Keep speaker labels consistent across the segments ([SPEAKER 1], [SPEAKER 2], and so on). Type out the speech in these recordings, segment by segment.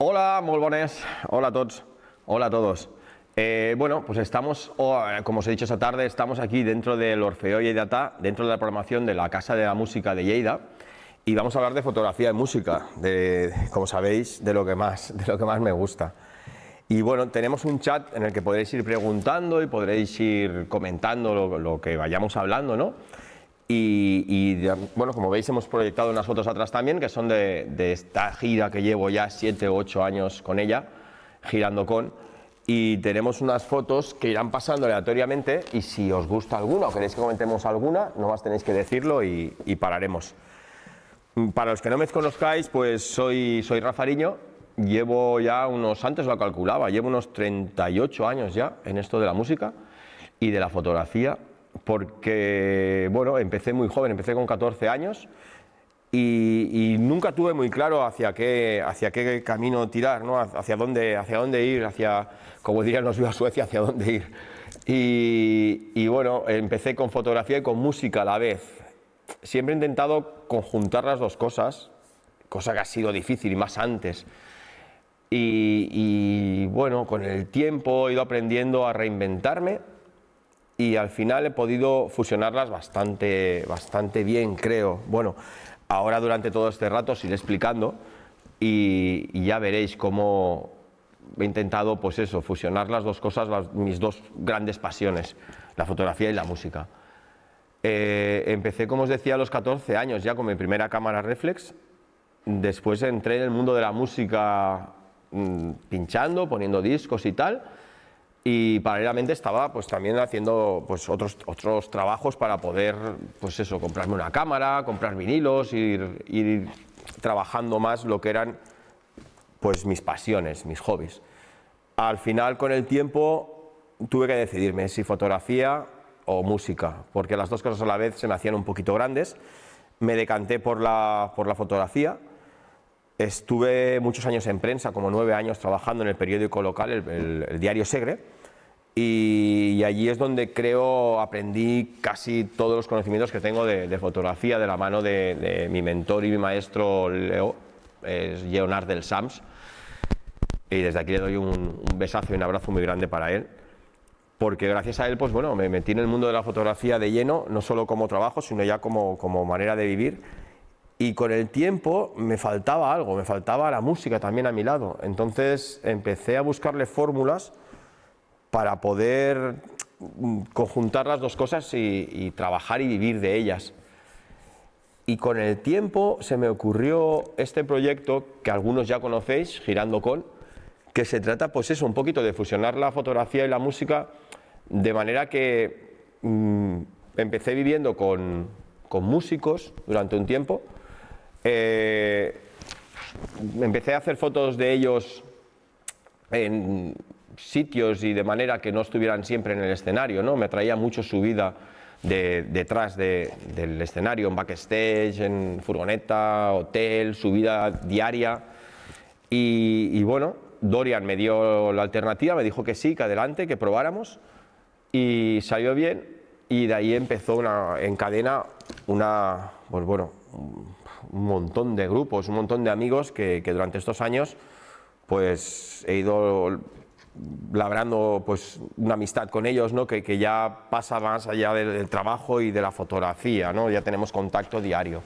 [SPEAKER 1] Hola, muy buenas. Hola a todos. Hola a todos. Eh, bueno, pues estamos, oh, como os he dicho esta tarde, estamos aquí dentro del Orfeo Lleida, dentro de la programación de la Casa de la Música de Lleida, y vamos a hablar de fotografía y música, de, como sabéis, de lo que más, de lo que más me gusta. Y bueno, tenemos un chat en el que podréis ir preguntando y podréis ir comentando lo, que vayamos hablando, ¿no? Y, bueno, como veis hemos proyectado unas fotos atrás también, que son de, de esta gira que llevo ya 7 o 8 años con ella, girando con. Y tenemos unas fotos que irán pasando aleatoriamente y si os gusta alguna o queréis que comentemos alguna, no más tenéis que decirlo y, pararemos. Para los que no me conozcáis, pues soy, soy Rafariño, llevo ya unos, antes lo calculaba, llevo unos 38 años ya en esto de la música y de la fotografía, porque, bueno, empecé muy joven, empecé con 14 años y, nunca tuve muy claro hacia qué, hacia qué camino tirar, ¿no? hacia, dónde, hacia dónde ir, hacia, como dirían los a Suecia, hacia dónde ir. Y, bueno, empecé con fotografía y con música a la vez. Siempre he intentado conjuntar las dos cosas, cosa que ha sido difícil y más antes. Y bueno, con el tiempo he ido aprendiendo a reinventarme y al final he podido fusionarlas bastante, bastante bien, creo. Bueno, Ahora durante todo este rato os iré explicando y, ya veréis cómo he intentado pues eso, fusionar las dos cosas, mis dos grandes pasiones, la fotografía y la música. Eh, empecé, como os decía, a los 14 años ya con mi primera cámara reflex. Después entré en el mundo de la música mm, pinchando, poniendo discos y tal y paralelamente estaba pues también haciendo pues otros, otros trabajos para poder pues eso, comprarme una cámara, comprar vinilos, ir, ir trabajando más lo que eran pues mis pasiones, mis hobbies. Al final con el tiempo tuve que decidirme si fotografía o música, porque las dos cosas a la vez se me hacían un poquito grandes. Me decanté por la, por la fotografía Estuve muchos años en prensa, como nueve años trabajando en el periódico local, el, diario Segre, y, allí es donde creo aprendí casi todos los conocimientos que tengo de, fotografía de la mano de, mi mentor y mi maestro Leo, es Leonard del SAMS, y desde aquí le doy un, besazo y un abrazo muy grande para él porque gracias a él, pues bueno, me metí en el mundo de la fotografía de lleno, no solo como trabajo, sino ya como, como manera de vivir y con el tiempo me faltaba algo, me faltaba la música también a mi lado. Entonces empecé a buscarle fórmulas para poder mm, conjuntar las dos cosas y, trabajar y vivir de ellas. Y con el tiempo se me ocurrió este proyecto que algunos ya conocéis, Girando con, que se trata pues eso, un poquito de fusionar la fotografía y la música de manera que mm, empecé viviendo con, con músicos durante un tiempo eh, empecé a hacer fotos de ellos en sitios y de manera que no estuvieran siempre en el escenario, ¿no? Me atraía mucho su vida de, detrás del escenario, en backstage, en furgoneta, hotel, su vida diaria. Y, bueno, Dorian me dio la alternativa, me dijo que sí, que adelante, que probáramos. Y salió bien y de ahí empezó una, en cadena una, pues bueno, un montón de grupos, un montón de amigos que, durante estos años pues he ido labrando pues una amistad con ellos, ¿no? que, que ya pasa más allá del, trabajo y de la fotografía, ¿no? ya tenemos contacto diario.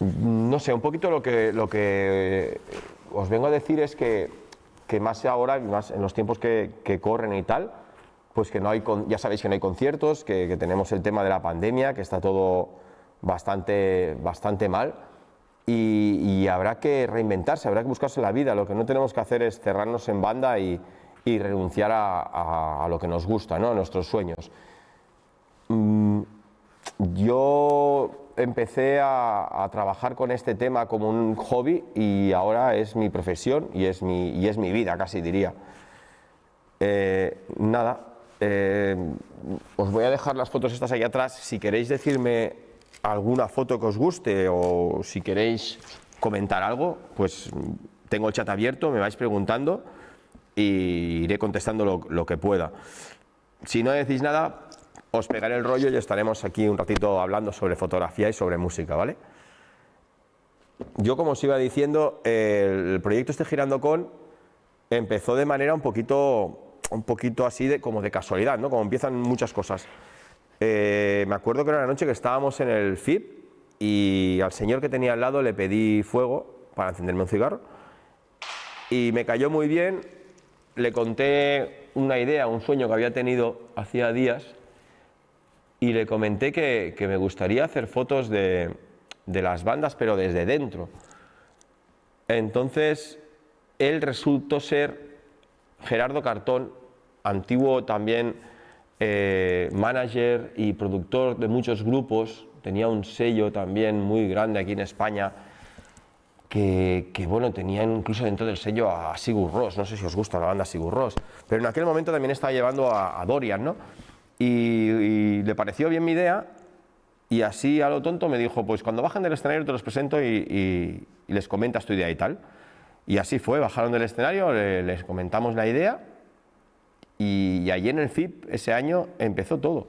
[SPEAKER 1] No sé, un poquito lo que, lo que os vengo a decir es que, que más ahora, más en los tiempos que, que, corren y tal, pues que no hay, ya sabéis que no hay conciertos, que, que tenemos el tema de la pandemia, que está todo bastante, bastante mal y, habrá que reinventarse, habrá que buscarse la vida. Lo que no tenemos que hacer es cerrarnos en banda y, renunciar a, lo que nos gusta, ¿no? a nuestros sueños. Mm, yo empecé a, trabajar con este tema como un hobby y ahora es mi profesión y es mi, y es mi vida, casi diría. Eh, nada, eh, os voy a dejar las fotos estas ahí atrás. Si queréis decirme alguna foto que os guste o si queréis comentar algo, pues tengo el chat abierto, me vais preguntando y iré contestando lo, que pueda. Si no decís nada, os pegaré el rollo y estaremos aquí un ratito hablando sobre fotografía y sobre música, ¿vale? yo como os iba diciendo, el proyecto este Girando con empezó de manera un poquito, un poquito así de, como de casualidad, ¿no? Como empiezan muchas cosas. Eh, me acuerdo que era una noche que estábamos en el FIP y al señor que tenía al lado le pedí fuego para encenderme un cigarro. Y me cayó muy bien, le conté una idea, un sueño que había tenido hacía días. Y le comenté que, me gustaría hacer fotos de, de las bandas pero desde dentro. Entonces él resultó ser Gerardo Cartón, antiguo también eh, manager y productor de muchos grupos, tenía un sello también muy grande aquí en España, que, bueno, tenía incluso dentro del sello a Sigur Ross, no sé si os gusta la banda Sigur Ross, pero en aquel momento también estaba llevando a, Dorian, ¿no? Y, le pareció bien mi idea y así a lo tonto me dijo, pues cuando bajen del escenario te los presento y les comentas tu idea y tal. Y así fue, bajaron del escenario, les comentamos la idea y, allí en el FIP ese año empezó todo.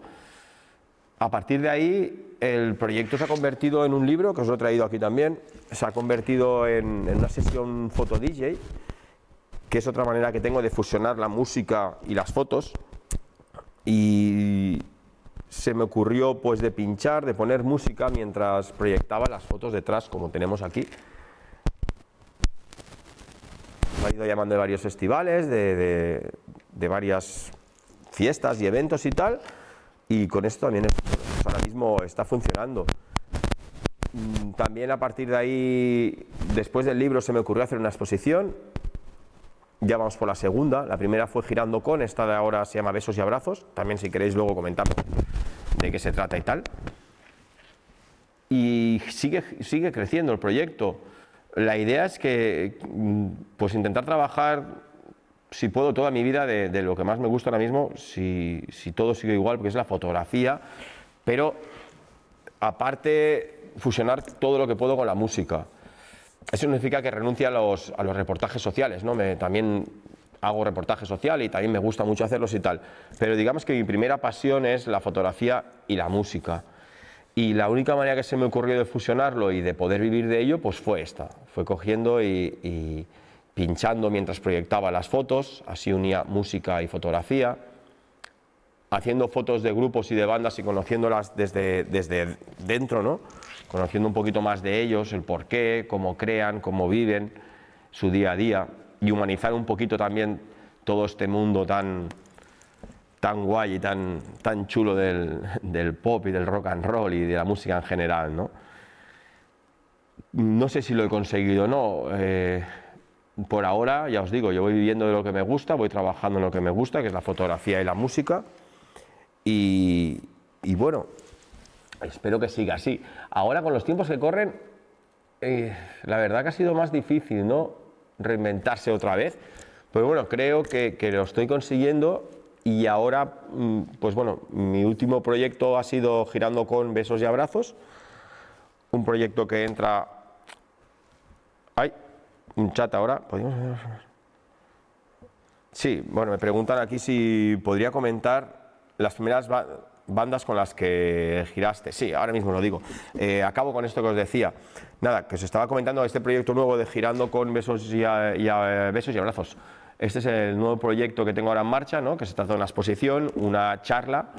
[SPEAKER 1] A partir de ahí el proyecto se ha convertido en un libro, que os lo he traído aquí también, se ha convertido en, una sesión foto DJ, que es otra manera que tengo de fusionar la música y las fotos. Y se me ocurrió pues de pinchar, de poner música mientras proyectaba las fotos detrás, como tenemos aquí ha ido llamando de varios festivales, de, varias fiestas y eventos y tal, y con esto también ahora mismo está funcionando. Mm, también a partir de ahí, después del libro, se me ocurrió hacer una exposición. Ya vamos por la segunda. La primera fue Girando con, esta de ahora se llama Besos y Abrazos. También si queréis luego comentamos de qué se trata y tal. Y sigue, sigue creciendo el proyecto. La idea es que, mm, pues intentar trabajar, si puedo, toda mi vida de, lo que más me gusta ahora mismo, si, todo sigue igual, porque es la fotografía, pero aparte fusionar todo lo que puedo con la música. Eso significa que renuncie a los, reportajes sociales, ¿no? Me, también hago reportaje social y también me gusta mucho hacerlos y tal, pero digamos que mi primera pasión es la fotografía y la música. Y la única manera que se me ocurrió de fusionarlo y de poder vivir de ello, pues fue esta. Fue cogiendo y, pinchando mientras proyectaba las fotos, así unía música y fotografía, haciendo fotos de grupos y de bandas y conociéndolas desde, desde dentro, ¿no? Conociendo un poquito más de ellos, el por qué, cómo crean, cómo viven, su día a día, y humanizar un poquito también todo este mundo tan, tan guay y tan, tan chulo del, pop y del rock and roll y de la música en general, ¿no? No sé si lo he conseguido o no. Eh, por ahora, ya os digo, yo voy viviendo de lo que me gusta, voy trabajando en lo que me gusta, que es la fotografía y la música. Y, bueno, espero que siga así. Ahora, con los tiempos que corren, eh, la verdad que ha sido más difícil, ¿no? Reinventarse otra vez. Pero bueno, creo que, que lo estoy consiguiendo y ahora, mm, pues bueno, mi último proyecto ha sido Girando con Besos y Abrazos, un proyecto que entra... Un chat ahora. ¿Podríamos Sí, bueno, me preguntan aquí si podría comentar las primeras bandas con las que giraste. Sí, ahora mismo lo digo. Eh, acabo con esto que os decía. Nada, que os estaba comentando este proyecto nuevo de Girando con Besos y, besos y Abrazos. Este es el nuevo proyecto que tengo ahora en marcha, ¿no? que se trata de una exposición, una charla,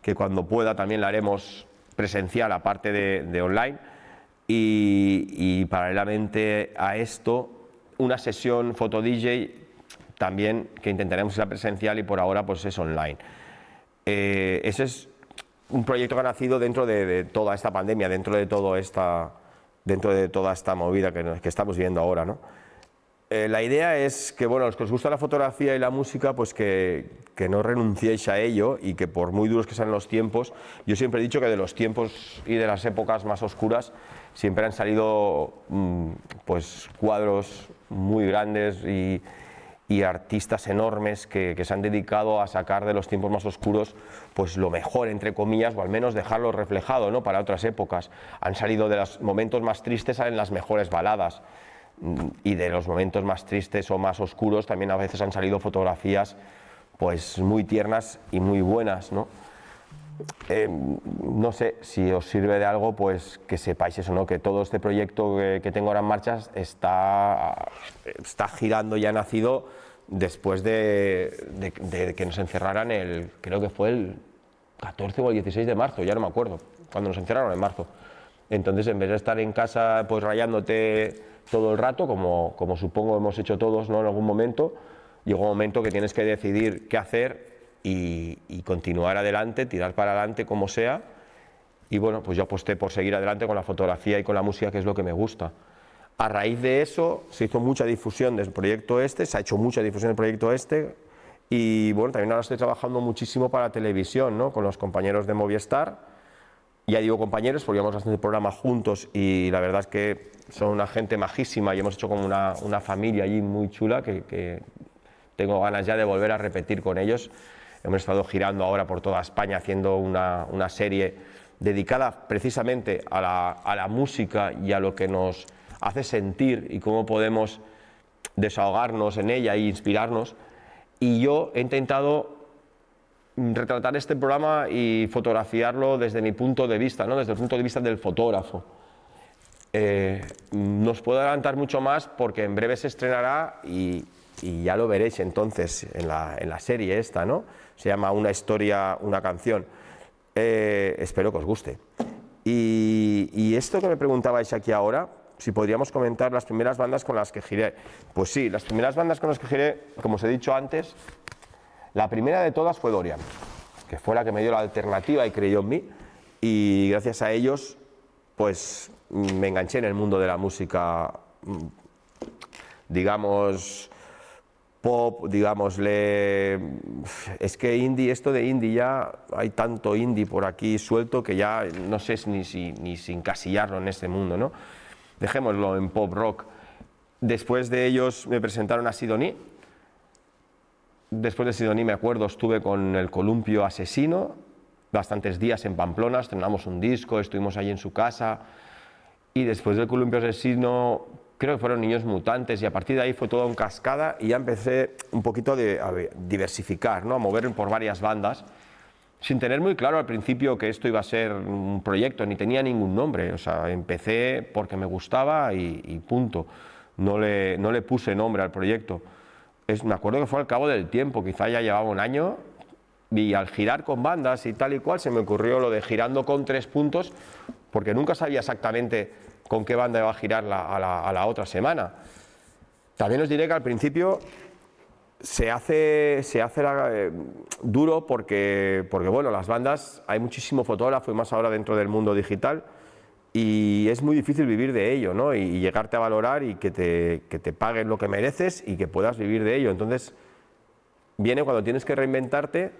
[SPEAKER 1] que cuando pueda también la haremos presencial, aparte de, online, y, paralelamente a esto, una sesión foto DJ también que intentaremos ser presencial y por ahora pues es online. Eh, ese es un proyecto que ha nacido dentro de, toda esta pandemia, dentro de, todo esta, dentro de toda esta movida que, que estamos viendo ahora. ¿no? Eh, la idea es que, bueno, los que os gusta la fotografía y la música, pues que, no renunciéis a ello y que por muy duros que sean los tiempos, yo siempre he dicho que de los tiempos y de las épocas más oscuras siempre han salido mm, pues cuadros muy grandes y, artistas enormes que, se han dedicado a sacar de los tiempos más oscuros pues lo mejor entre comillas o al menos dejarlo reflejado ¿no? para otras épocas han salido de los momentos más tristes salen las mejores baladas y de los momentos más tristes o más oscuros también a veces han salido fotografías pues muy tiernas y muy buenas, ¿no? Eh, no sé si os sirve de algo, pues que sepáis eso, ¿no? que todo este proyecto que, tengo ahora en marcha está, está girando y ha nacido después de, que nos encerraran el, creo que fue el 14 o el 16 de marzo, ya no me acuerdo, cuando nos encerraron en marzo. Entonces, en vez de estar en casa pues rayándote todo el rato, como, como supongo hemos hecho todos ¿no? en algún momento, llegó un momento que tienes que decidir qué hacer y, continuar adelante, tirar para adelante como sea. Y bueno, pues yo aposté por seguir adelante con la fotografía y con la música, que es lo que me gusta. A raíz de eso se hizo mucha difusión del proyecto este, se ha hecho mucha difusión del proyecto este y bueno, también ahora estoy trabajando muchísimo para televisión, ¿no? Con los compañeros de Movistar. Ya digo compañeros porque hemos haciendo el programa juntos y la verdad es que son una gente majísima y hemos hecho como una, una familia allí muy chula que, que tengo ganas ya de volver a repetir con ellos Hemos estado girando ahora por toda España haciendo una, una serie dedicada precisamente a la, a la, música y a lo que nos hace sentir y cómo podemos desahogarnos en ella e inspirarnos. Y yo he intentado retratar este programa y fotografiarlo desde mi punto de vista, ¿no? desde el punto de vista del fotógrafo. Eh, nos puedo adelantar mucho más porque en breve se estrenará y, y ya lo veréis entonces en la, en la, serie esta, ¿no? Se llama Una historia, una canción. Eh, espero que os guste. Y, y, esto que me preguntabais aquí ahora, si podríamos comentar las primeras bandas con las que giré. Pues sí, las primeras bandas con las que giré, como os he dicho antes, la primera de todas fue Dorian, que fue la que me dio la alternativa y creyó en mí. Y gracias a ellos, pues me enganché en el mundo de la música, mm, digamos, pop, digámosle, es que indie, esto de indie ya, hay tanto indie por aquí suelto que ya no sé ni, si, ni sin casillarlo en este mundo, ¿no? Dejémoslo en pop rock. Después de ellos me presentaron a Sidoní. Después de Sidoní, me acuerdo, estuve con el Columpio Asesino, bastantes días en Pamplona, estrenamos un disco, estuvimos allí en su casa. Y después del Columpio Asesino creo que fueron niños mutantes y a partir de ahí fue todo en cascada y ya empecé un poquito de, a diversificar, ¿no? a moverme por varias bandas, sin tener muy claro al principio que esto iba a ser un proyecto, ni tenía ningún nombre, o sea, empecé porque me gustaba y, punto, no le, no le puse nombre al proyecto. Es, me acuerdo que fue al cabo del tiempo, quizá ya llevaba un año, y al girar con bandas y tal y cual se me ocurrió lo de girando con tres puntos, porque nunca sabía exactamente con qué banda va a girar a, la, otra semana. También os diré que al principio se hace, se hace eh, duro porque, porque, bueno, las bandas, hay muchísimo fotógrafo y más ahora dentro del mundo digital y es muy difícil vivir de ello, ¿no? Y, llegarte a valorar y que te, que te paguen lo que mereces y que puedas vivir de ello. Entonces, viene cuando tienes que reinventarte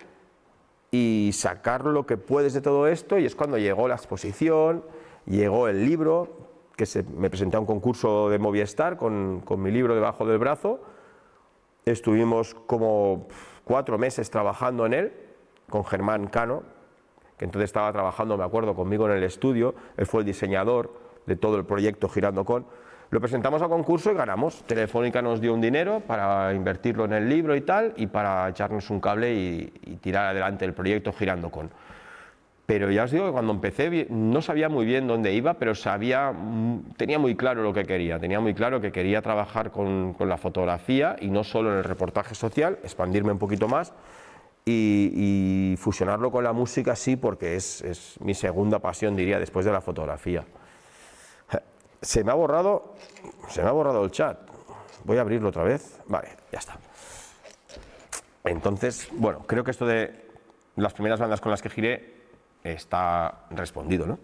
[SPEAKER 1] y sacar lo que puedes de todo esto y es cuando llegó la exposición, llegó el libro, que me presenté a un concurso de Movistar con, con mi libro debajo del brazo. Estuvimos como cuatro meses trabajando en él con Germán Cano, que entonces estaba trabajando, me acuerdo, conmigo en el estudio. Él fue el diseñador de todo el proyecto Girando con. Lo presentamos a concurso y ganamos. Telefónica nos dio un dinero para invertirlo en el libro y tal, y para echarnos un cable y, y tirar adelante el proyecto Girando con. Pero ya os digo que cuando empecé no sabía muy bien dónde iba, pero sabía, mm, tenía muy claro lo que quería. Tenía muy claro que quería trabajar con, la fotografía y no solo en el reportaje social, expandirme un poquito más y, fusionarlo con la música, sí, porque es, es, mi segunda pasión, diría, después de la fotografía. Se me ha borrado, se me ha borrado el chat. Voy a abrirlo otra vez. Vale, ya está. Entonces, bueno, creo que esto de las primeras bandas con las que giré está respondido, ¿no?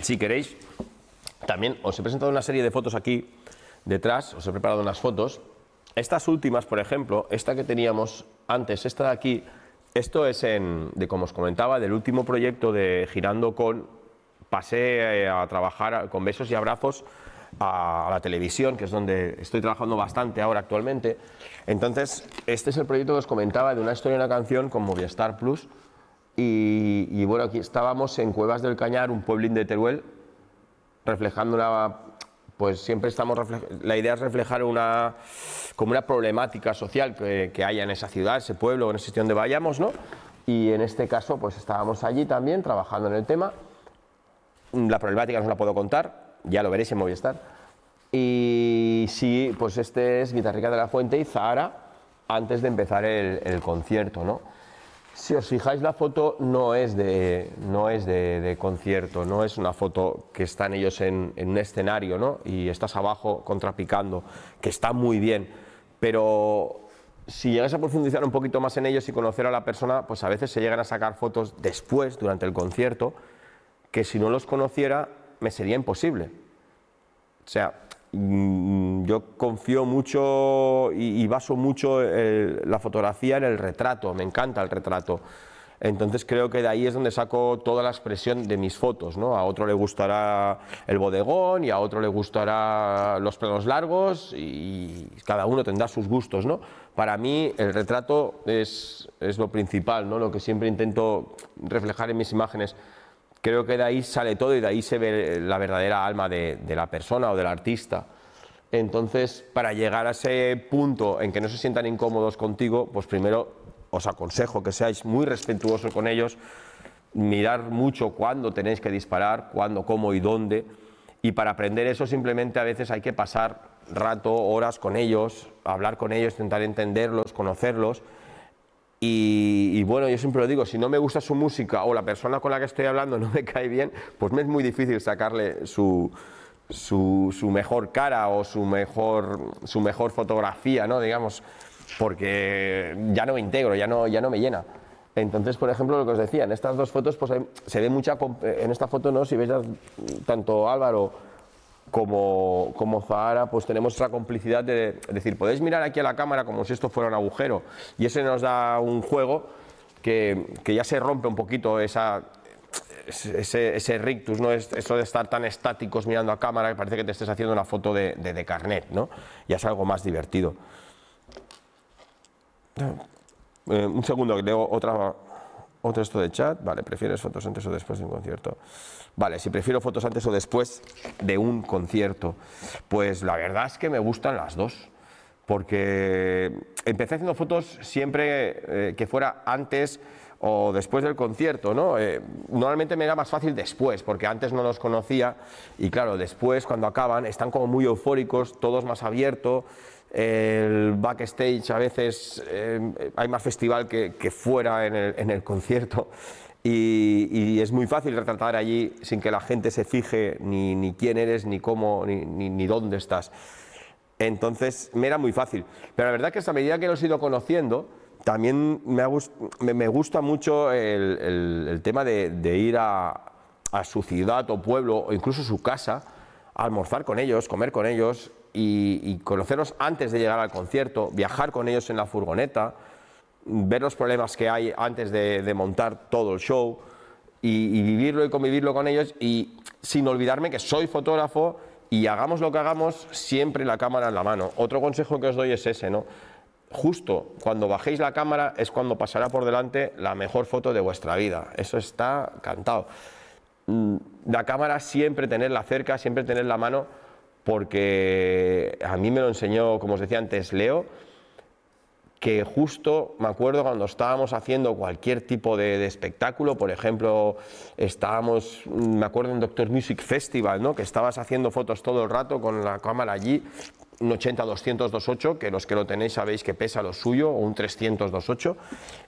[SPEAKER 1] Si queréis, también os he presentado una serie de fotos aquí detrás, os he preparado unas fotos. Estas últimas, por ejemplo, esta que teníamos antes, esta de aquí, esto es en, de como os comentaba, del último proyecto de Girando con, pasé eh, a trabajar con besos y abrazos a, la televisión, que es donde estoy trabajando bastante ahora actualmente. Entonces, este es el proyecto que os comentaba de una historia y una canción con Movistar Plus. Y, bueno, aquí estábamos en Cuevas del Cañar, un pueblín de Teruel, reflejando una pues siempre estamos la idea es reflejar una como una problemática social que, que, haya en esa ciudad, ese pueblo, en ese sitio donde vayamos, ¿no? Y en este caso, pues estábamos allí también trabajando en el tema. La problemática no la puedo contar, ya lo veréis en Movistar. Y sí, pues este es Guitarrica de la Fuente y Zahara antes de empezar el, el concierto, ¿no? Si os fijáis, la foto no es, de, no es de, concierto, no es una foto que están ellos en, un escenario ¿no? y estás abajo contrapicando, que está muy bien, pero si llegas a profundizar un poquito más en ellos y conocer a la persona, pues a veces se llegan a sacar fotos después, durante el concierto, que si no los conociera me sería imposible. O sea, Mm, yo confío mucho y, baso mucho la fotografía en el retrato, me encanta el retrato. Entonces creo que de ahí es donde saco toda la expresión de mis fotos. ¿no? A otro le gustará el bodegón y a otro le gustará los planos largos y cada uno tendrá sus gustos. ¿no? Para mí el retrato es, es lo principal, ¿no? lo que siempre intento reflejar en mis imágenes creo que de ahí sale todo y de ahí se ve la verdadera alma de, la persona o del artista. Entonces, para llegar a ese punto en que no se sientan incómodos contigo, pues primero os aconsejo que seáis muy respetuosos con ellos, mirar mucho cuándo tenéis que disparar, cuándo, cómo y dónde. Y para aprender eso simplemente a veces hay que pasar rato, horas con ellos, hablar con ellos, intentar entenderlos, conocerlos y, bueno, yo siempre lo digo, si no me gusta su música o la persona con la que estoy hablando no me cae bien, pues me es muy difícil sacarle su, su, mejor cara o su mejor, su mejor fotografía, ¿no? digamos, porque ya no me integro, ya no, ya no me llena. Entonces, por ejemplo, lo que os decía, en estas dos fotos pues se ve mucha, en esta foto, ¿no? si veis tanto Álvaro como, como Zahara, pues tenemos esa complicidad de, decir, podéis mirar aquí a la cámara como si esto fuera un agujero. Y ese nos da un juego que, que ya se rompe un poquito esa, ese, ese, rictus, ¿no? Es, eso de estar tan estáticos mirando a cámara que parece que te estés haciendo una foto de, de, carnet, ¿no? Ya es algo más divertido. Eh, un segundo, que leo otra, otro esto de chat. Vale, ¿prefieres fotos antes o después de un concierto? Vale, si prefiero fotos antes o después de un concierto. Pues la verdad es que me gustan las dos. Porque empecé haciendo fotos siempre eh, que fuera antes o después del concierto, ¿no? Eh, normalmente me era más fácil después, porque antes no los conocía y claro, después cuando acaban están como muy eufóricos, todos más abiertos, el backstage a veces eh, hay más festival que, fuera en el, concierto y, es muy fácil retratar allí sin que la gente se fije ni, quién eres, ni cómo, ni, dónde estás. Entonces me era muy fácil. Pero la verdad que a medida que los he ido conociendo, también me, gusta mucho el, tema de, ir a, su ciudad o pueblo o incluso su casa, almorzar con ellos, comer con ellos y, conocerlos antes de llegar al concierto, viajar con ellos en la furgoneta, ver los problemas que hay antes de, montar todo el show y, vivirlo y convivirlo con ellos y sin olvidarme que soy fotógrafo y hagamos lo que hagamos siempre la cámara en la mano. Otro consejo que os doy es ese, ¿no? Justo cuando bajéis la cámara es cuando pasará por delante la mejor foto de vuestra vida. Eso está cantado. Mm, la cámara siempre tenerla cerca, siempre tener la mano porque a mí me lo enseñó, como os decía antes, Leo, que justo me acuerdo cuando estábamos haciendo cualquier tipo de, espectáculo, por ejemplo, estábamos, me acuerdo en Doctor Music Festival, ¿no? que estabas haciendo fotos todo el rato con la cámara allí, un 80-200-28, que los que lo tenéis sabéis que pesa lo suyo, o un 300-28,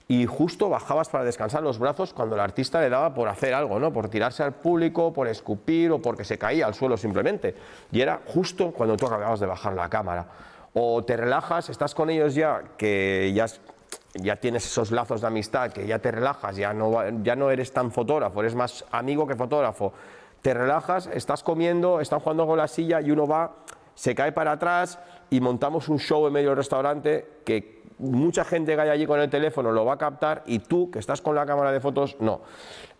[SPEAKER 1] y justo bajabas para descansar los brazos cuando el artista le daba por hacer algo, ¿no? por tirarse al público, por escupir o porque se caía al suelo simplemente. Y era justo cuando tú acababas de bajar la cámara. O te relajas, estás con ellos ya, que ya, tienes esos lazos de amistad, que ya te relajas, ya no, ya no eres tan fotógrafo, eres más amigo que fotógrafo. Te relajas, estás comiendo, están jugando con la silla y uno va se cae para atrás y montamos un show en medio del restaurante que mucha gente que hay allí con el teléfono lo va a captar y tú, que estás con la cámara de fotos, no.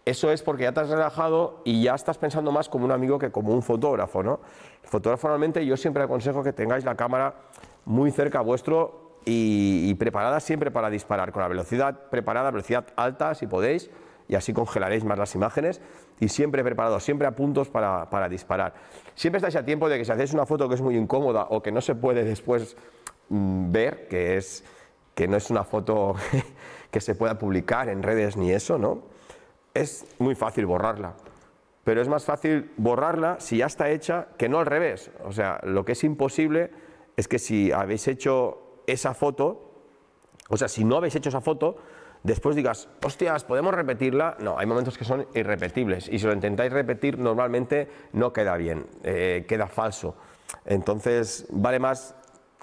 [SPEAKER 1] Eso es porque ya te has relajado y ya estás pensando más como un amigo que como un fotógrafo, ¿no? El fotógrafo normalmente yo siempre aconsejo que tengáis la cámara muy cerca vuestro y, preparada siempre para disparar, con la velocidad preparada, velocidad alta si podéis, y así congelaréis más las imágenes y siempre preparados, siempre a puntos para, para disparar. Siempre estáis a tiempo de que si hacéis una foto que es muy incómoda o que no se puede después mm, ver, que, es, que no es una foto que se pueda publicar en redes ni eso, ¿no? Es muy fácil borrarla. Pero es más fácil borrarla si ya está hecha que no al revés. O sea, lo que es imposible es que si habéis hecho esa foto, o sea, si no habéis hecho esa foto, después digas, hostias, ¿podemos repetirla? No, hay momentos que son irrepetibles y si lo intentáis repetir normalmente no queda bien, eh, queda falso. Entonces, vale más,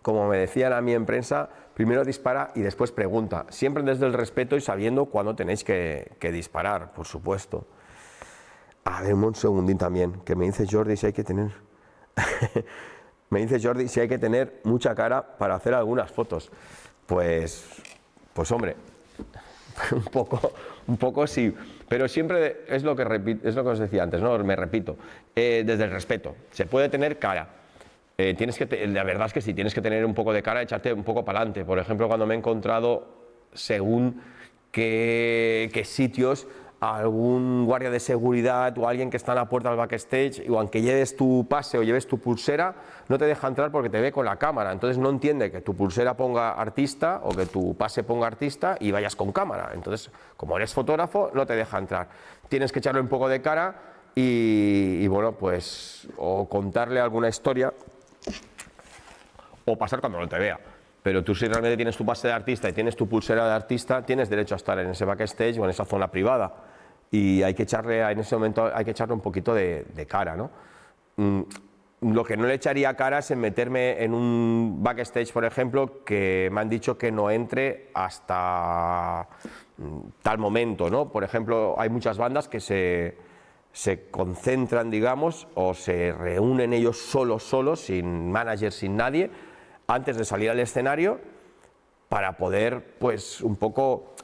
[SPEAKER 1] como me decían a mí en prensa, primero dispara y después pregunta, siempre desde el respeto y sabiendo cuándo tenéis que, disparar, por supuesto. A ver, un segundín también, que me dice Jordi si hay que tener... me dice Jordi si hay que tener mucha cara para hacer algunas fotos. Pues, pues hombre, un poco, un poco sí, pero siempre es lo que es lo que os decía antes, ¿no? Me repito, eh, desde el respeto. Se puede tener cara. Eh, tienes que, la verdad es que sí, tienes que tener un poco de cara, echarte un poco para adelante. Por ejemplo, cuando me he encontrado según qué, qué sitios algún guardia de seguridad o alguien que está en la puerta del backstage, o aunque lleves tu pase o lleves tu pulsera, no te deja entrar porque te ve con la cámara. Entonces no entiende que tu pulsera ponga artista o que tu pase ponga artista y vayas con cámara. Entonces, como eres fotógrafo, no te deja entrar. Tienes que echarle un poco de cara y, bueno, pues o contarle alguna historia o pasar cuando no te vea. Pero tú si realmente tienes tu pase de artista y tienes tu pulsera de artista, tienes derecho a estar en ese backstage o en esa zona privada y hay que echarle, en ese momento hay que echarle un poquito de, cara, ¿no? Mm, lo que no le echaría cara es en meterme en un backstage, por ejemplo, que me han dicho que no entre hasta mm, tal momento, ¿no? Por ejemplo, hay muchas bandas que se, se concentran, digamos, o se reúnen ellos solos, solos, sin manager, sin nadie, antes de salir al escenario, para poder, pues, un poco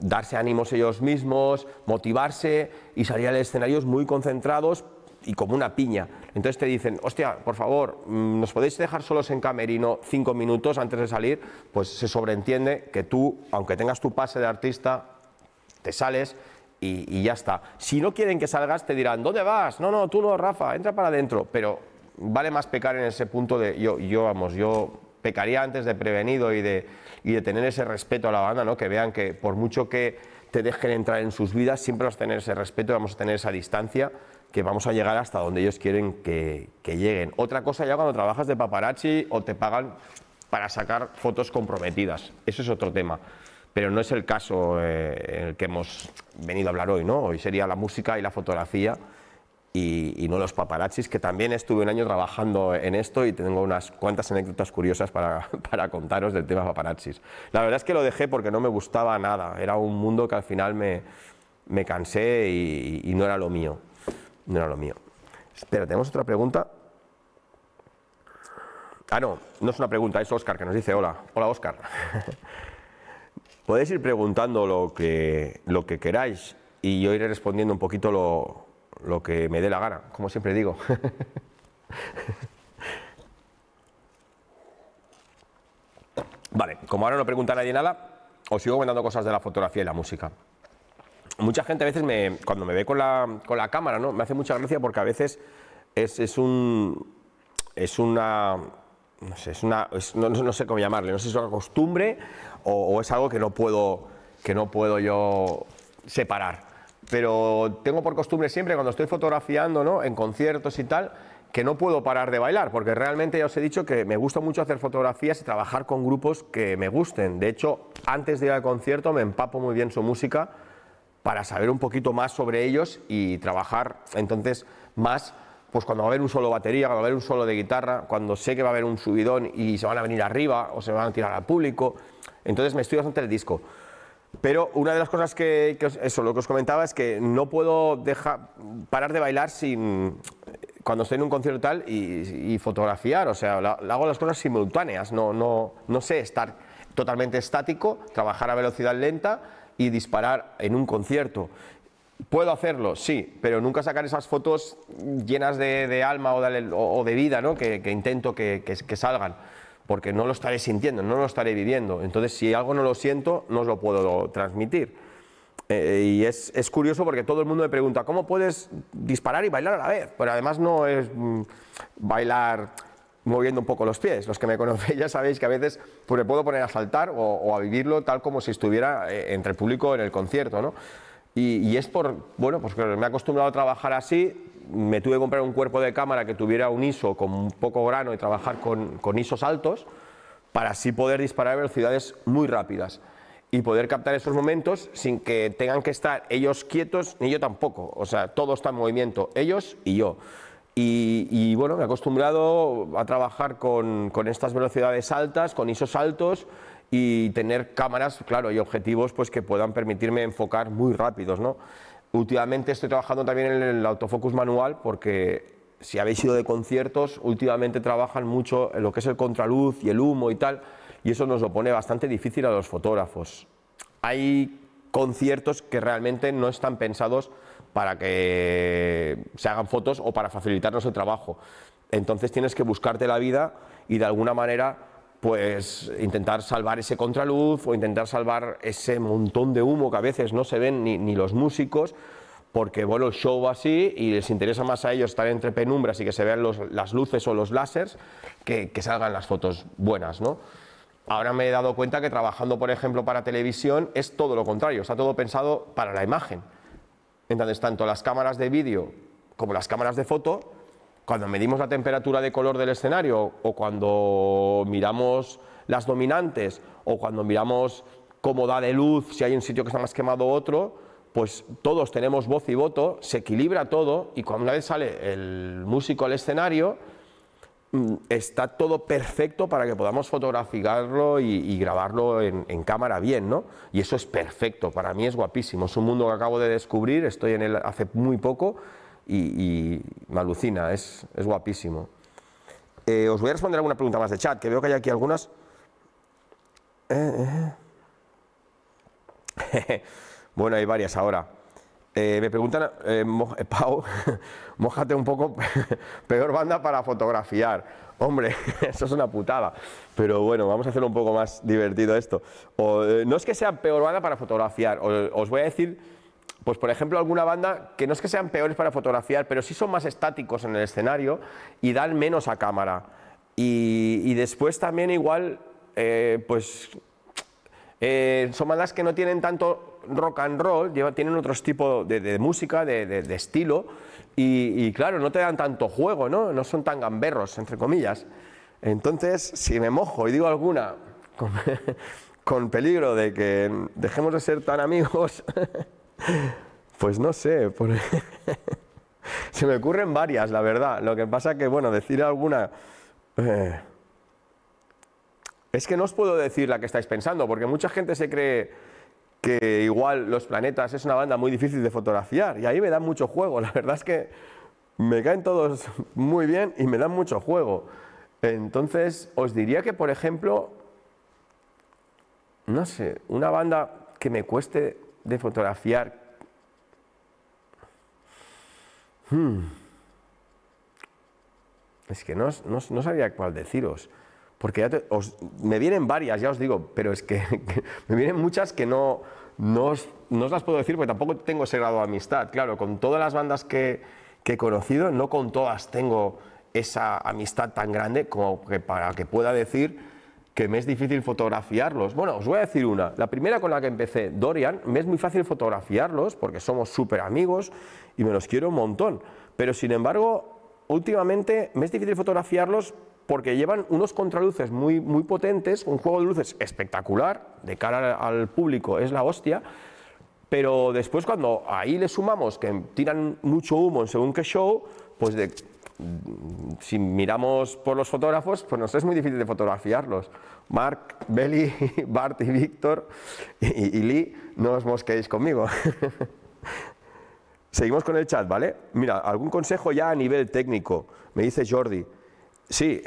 [SPEAKER 1] darse ánimos ellos mismos, motivarse y salir al escenario muy concentrados y como una piña. Entonces te dicen, hostia, por favor, mm, ¿nos podéis dejar solos en camerino cinco minutos antes de salir? Pues se sobreentiende que tú, aunque tengas tu pase de artista, te sales y, ya está. Si no quieren que salgas, te dirán, ¿dónde vas? No, no, tú no, Rafa, entra para adentro. Pero vale más pecar en ese punto de, yo, vamos, yo pecaría antes de prevenido y de y de tener ese respeto a la banda, ¿no? que vean que por mucho que te dejen entrar en sus vidas, siempre vas a tener ese respeto, vamos a tener esa distancia, que vamos a llegar hasta donde ellos quieren que, lleguen. Otra cosa ya cuando trabajas de paparazzi o te pagan para sacar fotos comprometidas, eso es otro tema. Pero no es el caso eh, en el que hemos venido a hablar hoy, ¿no? Hoy sería la música y la fotografía y, no los paparazzis, que también estuve un año trabajando en esto y tengo unas cuantas anécdotas curiosas para, para, contaros del tema paparazzis. La verdad es que lo dejé porque no me gustaba nada, era un mundo que al final me, me cansé y, no era lo mío, no era lo mío. Espera, tenemos otra pregunta. Ah, no, no es una pregunta, es Oscar que nos dice hola. Hola, Oscar. Podéis ir preguntando lo que, lo que queráis y yo iré respondiendo un poquito lo, lo que me dé la gana, como siempre digo. vale, como ahora no pregunta nadie nada, os sigo comentando cosas de la fotografía y la música. Mucha gente a veces me, cuando me ve con la, con la cámara, ¿no? me hace mucha gracia porque a veces es, es un es una no sé, es una, no, sé cómo llamarle, no sé si es una costumbre o, o, es algo que no puedo que no puedo yo separar pero tengo por costumbre siempre cuando estoy fotografiando, ¿no? En conciertos y tal, que no puedo parar de bailar, porque realmente ya os he dicho que me gusta mucho hacer fotografías y trabajar con grupos que me gusten. De hecho, antes de ir al concierto me empapo muy bien su música para saber un poquito más sobre ellos y trabajar entonces más pues cuando va a haber un solo batería, cuando va a haber un solo de guitarra, cuando sé que va a haber un subidón y se van a venir arriba o se van a tirar al público, entonces me estoy bastante el disco. Pero una de las cosas que, eso, lo que os comentaba es que no puedo dejar, parar de bailar sin, cuando estoy en un concierto tal y, fotografiar, o sea, hago las cosas simultáneas, no, no, no sé estar totalmente estático, trabajar a velocidad lenta y disparar en un concierto. ¿Puedo hacerlo? Sí, pero nunca sacar esas fotos llenas de, alma o de, vida ¿no? que, intento que salgan porque no lo estaré sintiendo, no lo estaré viviendo. Entonces, si algo no lo siento, no os lo puedo transmitir. Eh, y es, es, curioso porque todo el mundo me pregunta, ¿cómo puedes disparar y bailar a la vez? Pero además no es mm, bailar moviendo un poco los pies. Los que me conocéis ya sabéis que a veces pues, me puedo poner a saltar o, a vivirlo tal como si estuviera eh, entre el público en el concierto. ¿no? Y, es por, bueno, pues me he acostumbrado a trabajar así, me tuve que comprar un cuerpo de cámara que tuviera un ISO con un poco grano y trabajar con, con ISOs altos para así poder disparar a velocidades muy rápidas y poder captar esos momentos sin que tengan que estar ellos quietos ni yo tampoco. O sea, todo está en movimiento, ellos y yo. Y, bueno, me he acostumbrado a trabajar con, con, estas velocidades altas, con ISOs altos y tener cámaras, claro, y objetivos pues, que puedan permitirme enfocar muy rápidos. ¿no? Últimamente estoy trabajando también en el autofocus manual porque si habéis ido de conciertos, últimamente trabajan mucho en lo que es el contraluz y el humo y tal, y eso nos lo pone bastante difícil a los fotógrafos. Hay conciertos que realmente no están pensados para que se hagan fotos o para facilitarnos el trabajo. Entonces tienes que buscarte la vida y de alguna manera pues intentar salvar ese contraluz o intentar salvar ese montón de humo que a veces no se ven ni, los músicos porque bueno, el show así y les interesa más a ellos estar entre penumbras y que se vean las luces o los láseres que, que salgan las fotos buenas, ¿no? Ahora me he dado cuenta que trabajando, por ejemplo, para televisión es todo lo contrario, está todo pensado para la imagen. Entonces, tanto las cámaras de vídeo como las cámaras de foto, cuando medimos la temperatura de color del escenario o cuando miramos las dominantes o cuando miramos cómo da de luz, si hay un sitio que está más quemado otro, pues todos tenemos voz y voto, se equilibra todo y cuando una vez sale el músico al escenario, Mm, está todo perfecto para que podamos fotografiarlo y, grabarlo en, cámara bien, ¿no? Y eso es perfecto, para mí es guapísimo, es un mundo que acabo de descubrir, estoy en él hace muy poco y, me alucina, es, guapísimo. Eh, os voy a responder alguna pregunta más de chat, que veo que hay aquí algunas. Eh, eh. bueno, hay varias ahora. Eh, me preguntan, eh, eh, Pau, mojate un poco, peor banda para fotografiar. Hombre, eso es una putada. Pero bueno, vamos a hacerlo un poco más divertido esto. no es que sea peor banda para fotografiar, os voy a decir, pues por ejemplo, alguna banda que no es que sean peores para fotografiar, pero sí son más estáticos en el escenario y dan menos a cámara. Y, después también igual, pues son bandas que no tienen tanto rock and roll, tienen otros tipos de, música, de, estilo, y, claro, no te dan tanto juego, ¿no? No son tan gamberros, entre comillas. Entonces, si me mojo y digo alguna con, peligro de que dejemos de ser tan amigos, pues no sé, se me ocurren varias, la verdad. Lo que pasa que, bueno, decir alguna... Eh, es que no os puedo decir la que estáis pensando, porque mucha gente se cree que igual Los Planetas es una banda muy difícil de fotografiar y ahí me dan mucho juego. La verdad es que me caen todos muy bien y me dan mucho juego. Entonces, os diría que, por ejemplo, no sé, una banda que me cueste de fotografiar. Hmm, es que no, no sabía cuál deciros. Porque ya me vienen varias, ya os digo, pero es que, me vienen muchas que no, no os, las puedo decir porque tampoco tengo ese grado de amistad. Claro, con todas las bandas que, he conocido, no con todas tengo esa amistad tan grande como que para que pueda decir que me es difícil fotografiarlos. Bueno, os voy a decir una. La primera con la que empecé, Dorian, me es muy fácil fotografiarlos porque somos súper amigos y me los quiero un montón. Pero sin embargo, últimamente me es difícil fotografiarlos porque llevan unos contraluces muy, muy potentes, un juego de luces espectacular, de cara al público es la hostia, pero después cuando ahí le sumamos que tiran mucho humo en según qué show, pues si miramos por los fotógrafos, pues nos es muy difícil de fotografiarlos. Mark, Belly, Bart y Víctor y, Lee, no os mosquéis conmigo. Seguimos con el chat, ¿vale? Mira, algún consejo ya a nivel técnico, me dice Jordi. Sí,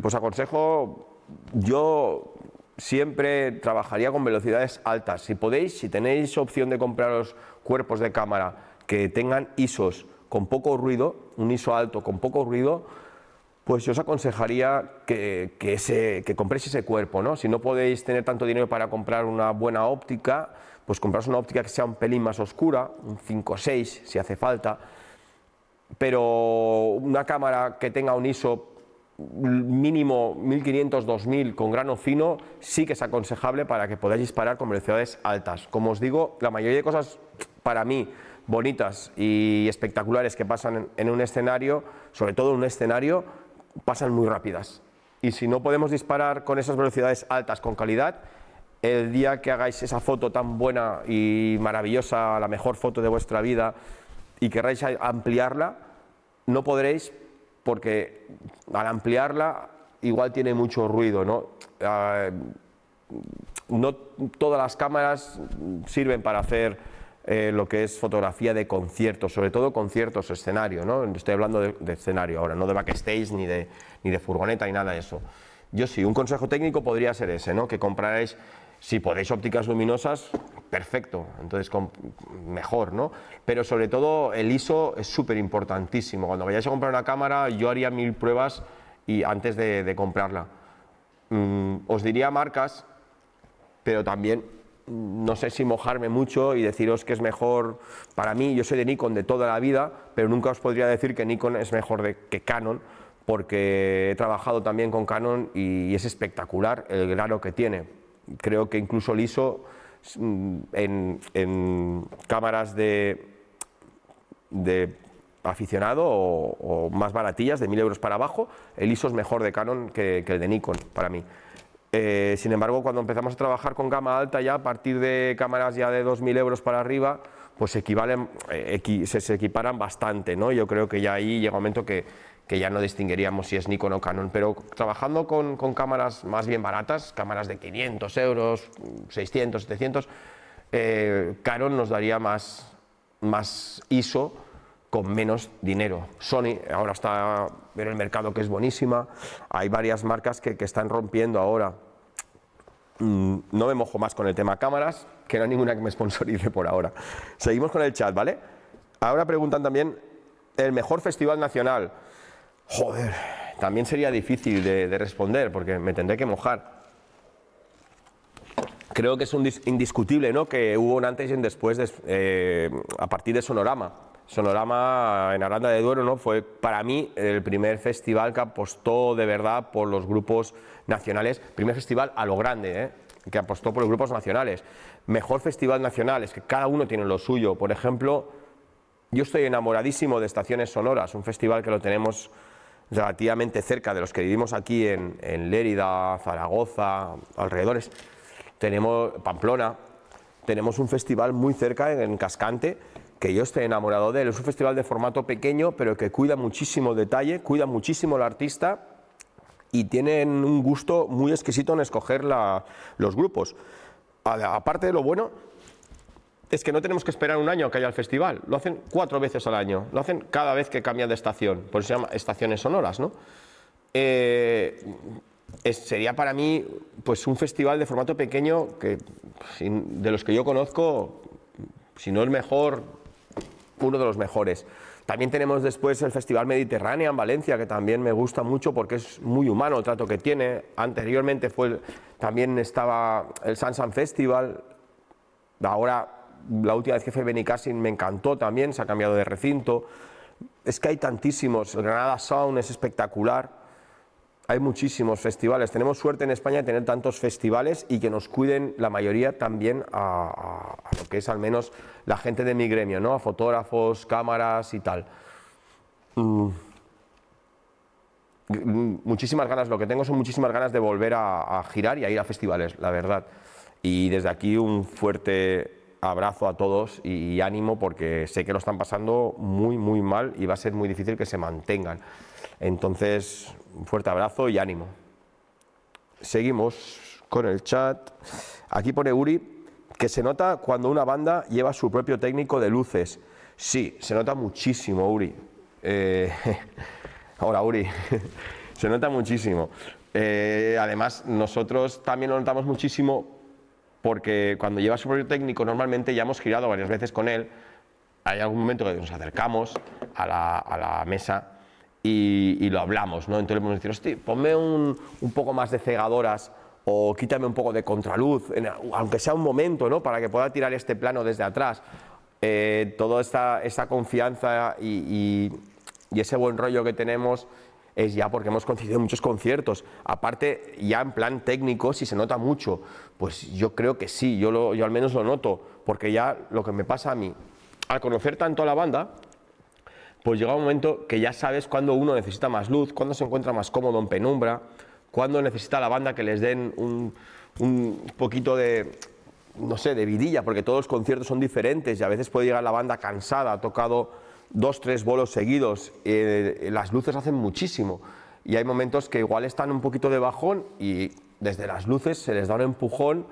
[SPEAKER 1] pues aconsejo, yo siempre trabajaría con velocidades altas. Si podéis, si tenéis opción de compraros cuerpos de cámara que tengan ISOs con poco ruido, un ISO alto con poco ruido, pues yo os aconsejaría que, que, ese, compréis ese cuerpo, ¿no? Si no podéis tener tanto dinero para comprar una buena óptica, pues compraros una óptica que sea un pelín más oscura, un 5 o 6 si hace falta, pero una cámara que tenga un ISO mínimo 1500, 2000 con grano fino sí que es aconsejable para que podáis disparar con velocidades altas. Como os digo, la mayoría de cosas para mí bonitas y espectaculares que pasan en, un escenario, sobre todo en un escenario, pasan muy rápidas. Y si no podemos disparar con esas velocidades altas con calidad, el día que hagáis esa foto tan buena y maravillosa, la mejor foto de vuestra vida, y queráis ampliarla, no podréis porque al ampliarla igual tiene mucho ruido, ¿no? Ah, no todas las cámaras sirven para hacer eh, lo que es fotografía de conciertos, sobre todo conciertos, escenario, ¿no? Estoy hablando de, escenario ahora, no de backstage ni de, ni de furgoneta ni nada de eso. Yo sí, un consejo técnico podría ser ese, ¿no? Que comprarais si podéis ópticas luminosas, perfecto, entonces mejor, ¿no? Pero sobre todo el ISO es súper importantísimo. Cuando vayáis a comprar una cámara, yo haría mil pruebas y antes de, comprarla. Mm, os diría marcas, pero también no sé si mojarme mucho y deciros que es mejor para mí. Yo soy de Nikon de toda la vida, pero nunca os podría decir que Nikon es mejor que Canon, porque he trabajado también con Canon y es espectacular el grano que tiene creo que incluso liso mm, en, cámaras de, aficionado o, más baratillas, de 1000 euros para abajo, el ISO es mejor de Canon que, el de Nikon para mí. Eh, sin embargo, cuando empezamos a trabajar con gama alta ya, a partir de cámaras ya de 2000 euros para arriba, pues equivalen, eh, se, equiparan bastante, ¿no? Yo creo que ya ahí llega un momento que, ya no distinguiríamos si es Nikon o Canon, pero trabajando con, cámaras más bien baratas, cámaras de 500 euros, 600, 700, eh, Canon nos daría más ISO con menos dinero. Sony ahora está en el mercado que es buenísima, hay varias marcas que, que están rompiendo ahora. Mm, no me mojo más con el tema cámaras, que no hay ninguna que me sponsorice por ahora. Seguimos con el chat, ¿vale? Ahora preguntan también el mejor festival nacional. Joder, también sería difícil de, responder porque me tendré que mojar. Creo que es un indiscutible ¿no? que hubo un antes y un después eh, a partir de Sonorama. Sonorama en Aranda de Duero ¿no? fue para mí el primer festival que apostó de verdad por los grupos nacionales, primer festival a lo grande, ¿eh? que apostó por los grupos nacionales. Mejor festival nacional, es que cada uno tiene lo suyo. Por ejemplo, yo estoy enamoradísimo de Estaciones Sonoras, un festival que lo tenemos relativamente cerca de los que vivimos aquí en, Lérida, Zaragoza, alrededores. Tenemos Pamplona, tenemos un festival muy cerca en, Cascante que yo estoy enamorado de él. Es un festival de formato pequeño, pero que cuida muchísimo el detalle, cuida muchísimo al artista y tienen un gusto muy exquisito en escoger los grupos. Aparte de lo bueno, es que no tenemos que esperar un año a que haya el festival, lo hacen cuatro veces al año, lo hacen cada vez que cambian de estación, por eso se llama estaciones sonoras, ¿no? Eh, sería para mí pues un festival de formato pequeño que de los que yo conozco, si no el mejor, uno de los mejores. También tenemos después el Festival Mediterráneo en Valencia, que también me gusta mucho porque es muy humano el trato que tiene. Anteriormente fue, también estaba el Sansan Festival, ahora la última vez que fue Benicassin me encantó también, se ha cambiado de recinto. Es que hay tantísimos, Granada Sound es espectacular, hay muchísimos festivales. Tenemos suerte en España de tener tantos festivales y que nos cuiden la mayoría también a, lo que es al menos la gente de mi gremio, ¿no? a fotógrafos, cámaras y tal. Mm. Muchísimas ganas, lo que tengo son muchísimas ganas de volver a girar y a ir a festivales, la verdad. Y desde aquí un fuerte abrazo a todos y, ánimo porque sé que lo están pasando muy, muy mal y va a ser muy difícil que se mantengan. Entonces, un fuerte abrazo y ánimo. Seguimos con el chat. Aquí pone Uri que se nota cuando una banda lleva su propio técnico de luces. Sí, se nota muchísimo, Uri. Eh, hola, Uri. se nota muchísimo. Eh, además, nosotros también lo notamos muchísimo porque cuando lleva su propio técnico normalmente ya hemos girado varias veces con él, hay algún momento que nos acercamos a la, mesa y, lo hablamos, ¿no? Entonces le podemos decir, hostia, ponme un, un, poco más de cegadoras o quítame un poco de contraluz, aunque sea un momento, ¿no? Para que pueda tirar este plano desde atrás. Eh, toda esta, esta confianza y, y, ese buen rollo que tenemos es ya porque hemos concedido muchos conciertos. Aparte, ya en plan técnico, si se nota mucho, pues yo creo que sí, yo, lo, yo al menos lo noto, porque ya lo que me pasa a mí, al conocer tanto a la banda, pues llega un momento que ya sabes cuándo uno necesita más luz, cuándo se encuentra más cómodo en penumbra, cuándo necesita la banda que les den un, poquito de, no sé, de vidilla, porque todos los conciertos son diferentes y a veces puede llegar la banda cansada, tocado dos, tres bolos seguidos, eh, las luces hacen muchísimo. Y hay momentos que igual están un poquito de bajón y desde las luces se les da un empujón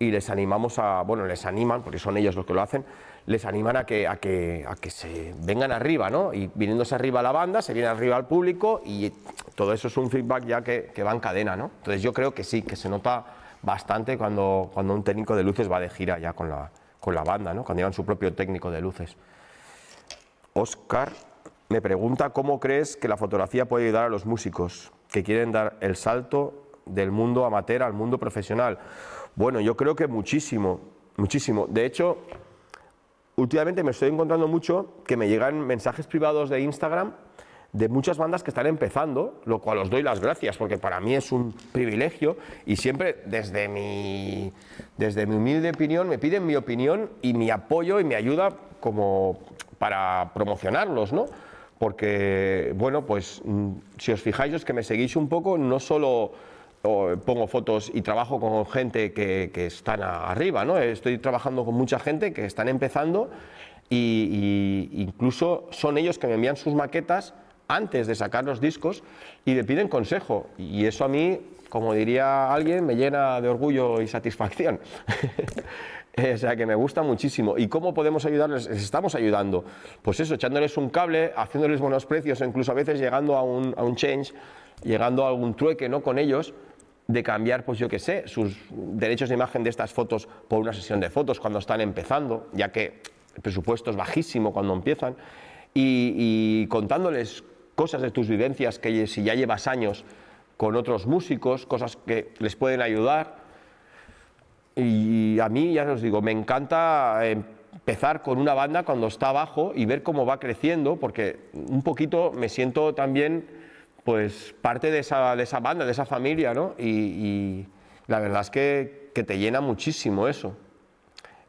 [SPEAKER 1] y les animamos a, bueno, les animan, porque son ellos los que lo hacen, les animan a que, a que, a que se vengan arriba, ¿no? Y viniéndose arriba la banda, se viene arriba al público y todo eso es un feedback ya que, que va en cadena, ¿no? Entonces yo creo que sí, que se nota bastante cuando, cuando un técnico de luces va de gira ya con la, con la banda, ¿no? cuando llevan su propio técnico de luces. Oscar me pregunta cómo crees que la fotografía puede ayudar a los músicos que quieren dar el salto del mundo amateur al mundo profesional. Bueno, yo creo que muchísimo, muchísimo. De hecho, últimamente me estoy encontrando mucho que me llegan mensajes privados de Instagram de muchas bandas que están empezando, lo cual os doy las gracias porque para mí es un privilegio y siempre desde mi, desde mi humilde opinión me piden mi opinión y mi apoyo y mi ayuda como para promocionarlos, ¿no? Porque, bueno, pues mm, si os fijáis, los que me seguís un poco, no solo pongo fotos y trabajo con gente que, que están arriba, ¿no? Estoy trabajando con mucha gente que están empezando y, y incluso son ellos que me envían sus maquetas antes de sacar los discos y le piden consejo. Y eso a mí, como diría alguien, me llena de orgullo y satisfacción. o sea que me gusta muchísimo. ¿Y cómo podemos ayudarles? Les estamos ayudando. Pues eso, echándoles un cable, haciéndoles buenos precios, o incluso a veces llegando a un, a un change, llegando a algún trueque ¿no? con ellos de cambiar, pues yo qué sé, sus derechos de imagen de estas fotos por una sesión de fotos cuando están empezando, ya que el presupuesto es bajísimo cuando empiezan, y, contándoles cosas de tus vivencias que si ya llevas años con otros músicos, cosas que les pueden ayudar. Y a mí, ya os digo, me encanta empezar con una banda cuando está abajo y ver cómo va creciendo, porque un poquito me siento también pues parte de esa, de esa banda, de esa familia, ¿no? Y, la verdad es que, que, te llena muchísimo eso.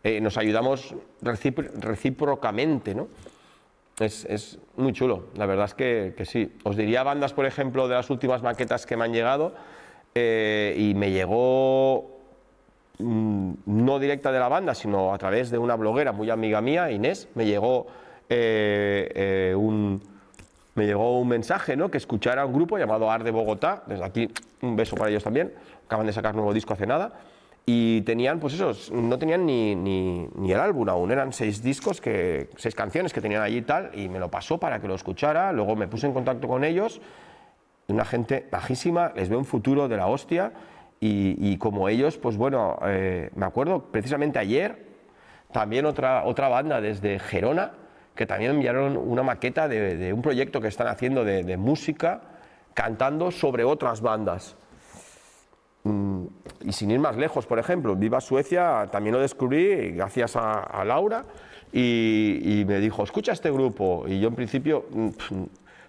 [SPEAKER 1] Eh, nos ayudamos recíprocamente, ¿no? Es, muy chulo, la verdad es que, sí. Os diría bandas, por ejemplo, de las últimas maquetas que me han llegado eh, y me llegó mm, no directa de la banda, sino a través de una bloguera muy amiga mía, Inés, me llegó, eh, un, me llegó un mensaje ¿no? que escuchara un grupo llamado Ar de Bogotá, desde aquí un beso para ellos también, acaban de sacar nuevo disco hace nada y tenían, pues esos, no tenían ni, ni, ni, el álbum aún, eran seis discos, que, seis canciones que tenían allí y tal, y me lo pasó para que lo escuchara, luego me puse en contacto con ellos, una gente bajísima, les veo un futuro de la hostia, y, como ellos, pues bueno, eh, me acuerdo precisamente ayer, también otra, otra banda desde Gerona, que también enviaron una maqueta de, un proyecto que están haciendo de, música, cantando sobre otras bandas. Mm, y sin ir más lejos, por ejemplo, Viva Suecia también lo descubrí gracias a, Laura y, me dijo, escucha este grupo. Y yo en principio, mm,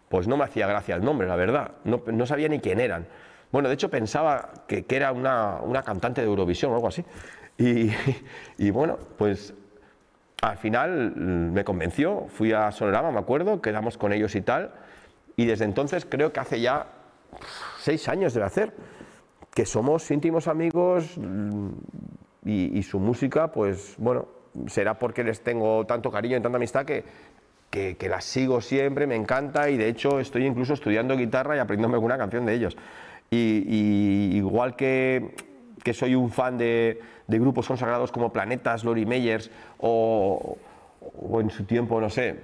[SPEAKER 1] pues no me hacía gracia el nombre, la verdad, no, sabía ni quién eran. Bueno, de hecho pensaba que, era una, una, cantante de Eurovisión o algo así. Y, y, bueno, pues al final mm, me convenció, fui a Sonorama, me acuerdo, quedamos con ellos y tal. Y desde entonces creo que hace ya seis años debe hacer que somos íntimos amigos mm, y, su música, pues bueno, será porque les tengo tanto cariño y tanta amistad que, que, que, las sigo siempre, me encanta y de hecho estoy incluso estudiando guitarra y aprendiéndome alguna canción de ellos. Y, igual que, que, soy un fan de, de, grupos consagrados como Planetas, Lori Meyers o, o en su tiempo, no sé,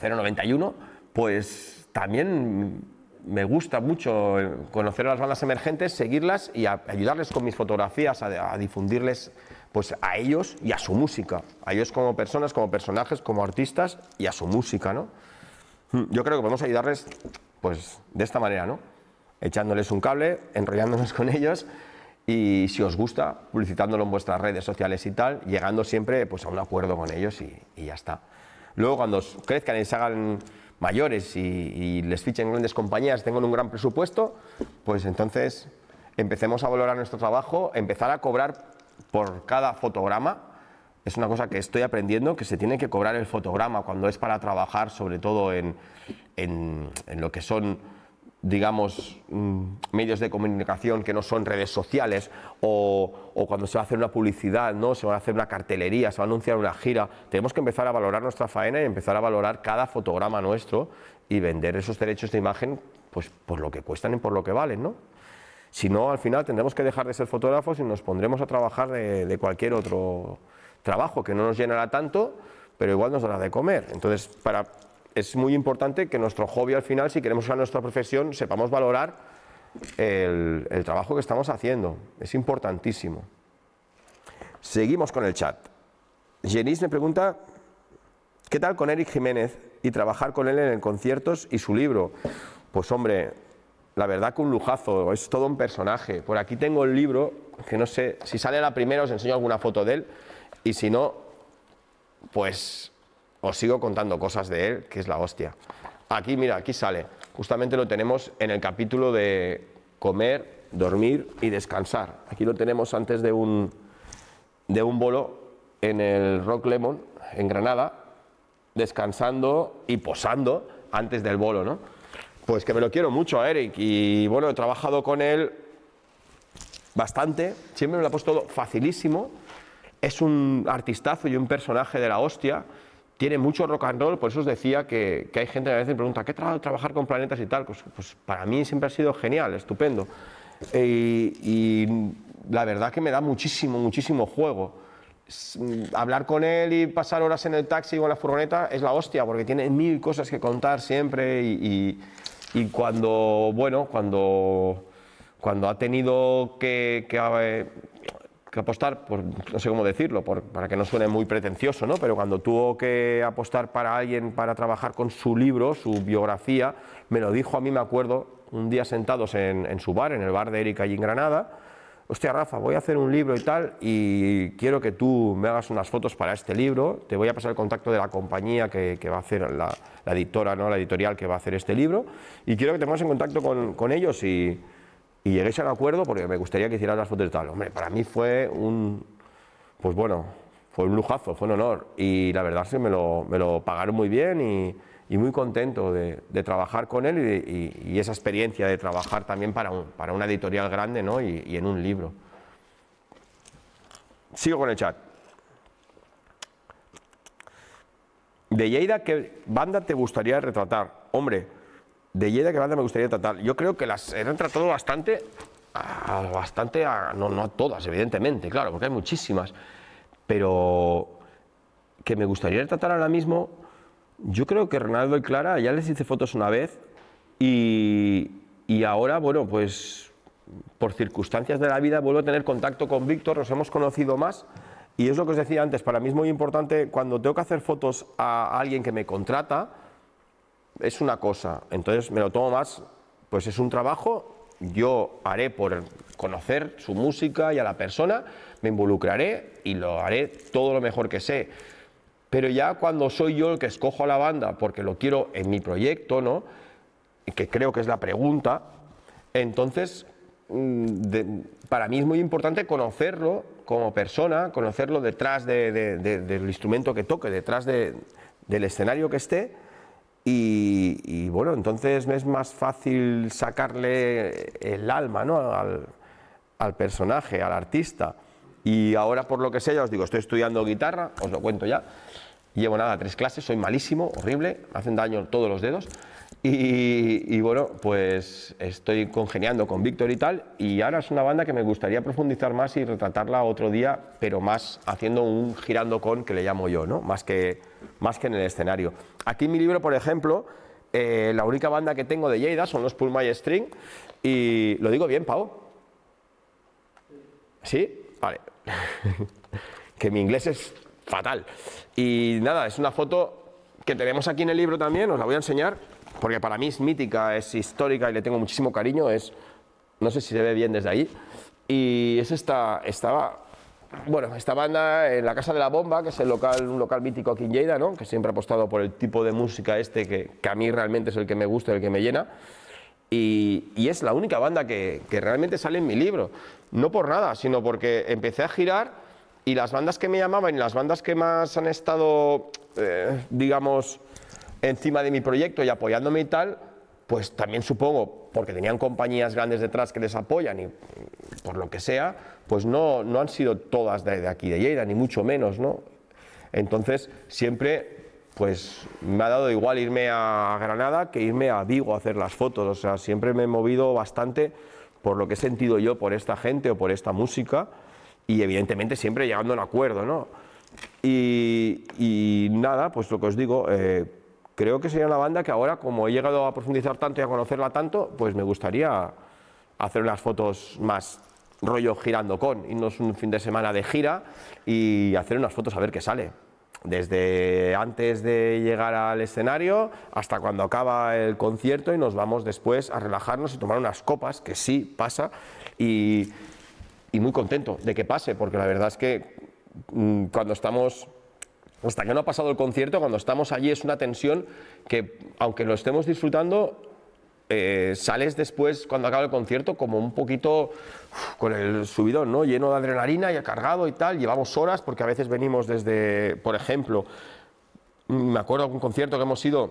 [SPEAKER 1] 091, pues también me gusta mucho conocer a las bandas emergentes, seguirlas y ayudarles con mis fotografías a, difundirles pues a ellos y a su música, a ellos como personas, como personajes, como artistas y a su música, ¿no? Hmm, yo creo que podemos ayudarles pues de esta manera, ¿no? Echándoles un cable, enrollándonos con ellos y si os gusta, publicitándolo en vuestras redes sociales y tal, llegando siempre pues, a un acuerdo con ellos y, ya está. Luego cuando crezcan y se hagan mayores y, les fichen grandes compañías, tengan un gran presupuesto, pues entonces empecemos a valorar nuestro trabajo, empezar a cobrar por cada fotograma. Es una cosa que estoy aprendiendo, que se tiene que cobrar el fotograma cuando es para trabajar, sobre todo en, en lo que son digamos, mm, medios de comunicación que no son redes sociales o, cuando se va a hacer una publicidad, ¿no? se va a hacer una cartelería, se va a anunciar una gira, tenemos que empezar a valorar nuestra faena y empezar a valorar cada fotograma nuestro y vender esos derechos de imagen pues, por lo que cuestan y por lo que valen. ¿no? Si no, al final tendremos que dejar de ser fotógrafos y nos pondremos a trabajar de, de cualquier otro trabajo que no nos llenará tanto, pero igual nos dará de comer. Entonces, para es muy importante que nuestro hobby al final, si queremos usar nuestra profesión, sepamos valorar el, trabajo que estamos haciendo. Es importantísimo. Seguimos con el chat. Jenis me pregunta, ¿qué tal con Eric Jiménez y trabajar con él en conciertos y su libro? Pues hombre, la verdad que un lujazo, es todo un personaje. Por aquí tengo el libro, que no sé, si sale la primera os enseño alguna foto de él, y si no, pues os sigo contando cosas de él, que es la hostia. Aquí, mira, aquí sale. Justamente lo tenemos en el capítulo de comer, dormir y descansar. Aquí lo tenemos antes de un, de un bolo en el Rock Lemon, en Granada, descansando y posando antes del bolo, ¿no? Pues que me lo quiero mucho a Eric y bueno, he trabajado con él bastante, siempre me lo ha puesto facilísimo, es un artistazo y un personaje de la hostia, tiene mucho rock and roll, por eso os decía que, hay gente que a veces me pregunta, ¿qué tal trabajar con planetas y tal? Pues, pues, para mí siempre ha sido genial, estupendo. y la verdad que me da muchísimo, muchísimo juego. Mm, hablar con él y pasar horas en el taxi o en la furgoneta es la hostia, porque tiene mil cosas que contar siempre y, cuando, bueno, cuando, cuando ha tenido que, que eh, que apostar, por, no sé cómo decirlo, para que no suene muy pretencioso, ¿no? pero cuando tuvo que apostar para alguien para trabajar con su libro, su biografía, me lo dijo a mí, me acuerdo, un día sentados en, su bar, en el bar de Erika allí en Granada, hostia Rafa, voy a hacer un libro y tal, y quiero que tú me hagas unas fotos para este libro, te voy a pasar el contacto de la compañía que, va a hacer, la, editora, ¿no? la editorial que va a hacer este libro, y quiero que te pongas en contacto con, con ellos y y lleguéis a un acuerdo porque me gustaría que hicieras las fotos de tal. Hombre, para mí fue un, pues bueno, fue un lujazo, fue un honor y la verdad es que me lo, me lo pagaron muy bien y, y muy contento de, trabajar con él y, y, esa experiencia de trabajar también para, un, para una editorial grande ¿no? y, en un libro. Sigo con el chat. De Lleida, ¿qué banda te gustaría retratar? Hombre, de Lleida, ¿qué banda me gustaría tratar? Yo creo que las he tratado bastante, bastante, no, no a todas, evidentemente, claro, porque hay muchísimas, pero que me gustaría tratar ahora mismo, yo creo que Ronaldo y Clara ya les hice fotos una vez y, y ahora, bueno, pues por circunstancias de la vida vuelvo a tener contacto con Víctor, nos hemos conocido más y es lo que os decía antes, para mí es muy importante cuando tengo que hacer fotos a alguien que me contrata, es una cosa, entonces me lo tomo más, pues es un trabajo, yo haré por conocer su música y a la persona, me involucraré y lo haré todo lo mejor que sé. Pero ya cuando soy yo el que escojo a la banda porque lo quiero en mi proyecto, ¿no? que creo que es la pregunta, entonces mm, para mí es muy importante conocerlo como persona, conocerlo detrás del instrumento que toque, detrás del escenario que esté, y, bueno, entonces es más fácil sacarle el alma ¿no? al, al, personaje, al artista. Y ahora, por lo que sé, ya os digo, estoy estudiando guitarra, os lo cuento ya. Llevo nada, tres clases, soy malísimo, horrible, me hacen daño todos los dedos. Y, bueno, pues estoy congeniando con Víctor y tal, y ahora es una banda que me gustaría profundizar más y retratarla otro día, pero más haciendo un girando con, que le llamo yo, ¿no? Más que, más que en el escenario. Aquí en mi libro, por ejemplo, eh, la única banda que tengo de Lleida son los Pull My String, y lo digo bien, Pau. ¿Sí? Vale. que mi inglés es fatal. Y nada, es una foto que tenemos aquí en el libro también, os la voy a enseñar porque para mí es mítica, es histórica y le tengo muchísimo cariño, es, no sé si se ve bien desde ahí, y es esta, estaba, bueno, esta banda en la Casa de la Bomba, que es el local, un local mítico aquí en Lleida, ¿no? que siempre ha apostado por el tipo de música este que, que a mí realmente es el que me gusta, el que me llena, y, y es la única banda que, que realmente sale en mi libro, no por nada, sino porque empecé a girar y las bandas que me llamaban y las bandas que más han estado, eh, digamos, encima de mi proyecto y apoyándome y tal, pues también supongo, porque tenían compañías grandes detrás que les apoyan y por lo que sea, pues no, no han sido todas de, de aquí de Lleida, ni mucho menos, ¿no? Entonces, siempre pues me ha dado igual irme a Granada que irme a Vigo a hacer las fotos, o sea, siempre me he movido bastante por lo que he sentido yo por esta gente o por esta música y evidentemente siempre llegando a un acuerdo, ¿no? Y, y nada, pues lo que os digo, eh, creo que sería una banda que ahora, como he llegado a profundizar tanto y a conocerla tanto, pues me gustaría hacer unas fotos más rollo girando con, irnos un fin de semana de gira y hacer unas fotos a ver qué sale. Desde antes de llegar al escenario hasta cuando acaba el concierto y nos vamos después a relajarnos y tomar unas copas, que sí pasa, y, y muy contento de que pase, porque la verdad es que mm, cuando estamos hasta que no ha pasado el concierto, cuando estamos allí es una tensión que, aunque lo estemos disfrutando, eh, sales después, cuando acaba el concierto, como un poquito con el subidón, ¿no? lleno de adrenalina y cargado y tal. Llevamos horas, porque a veces venimos desde, por ejemplo, me acuerdo de un concierto que hemos ido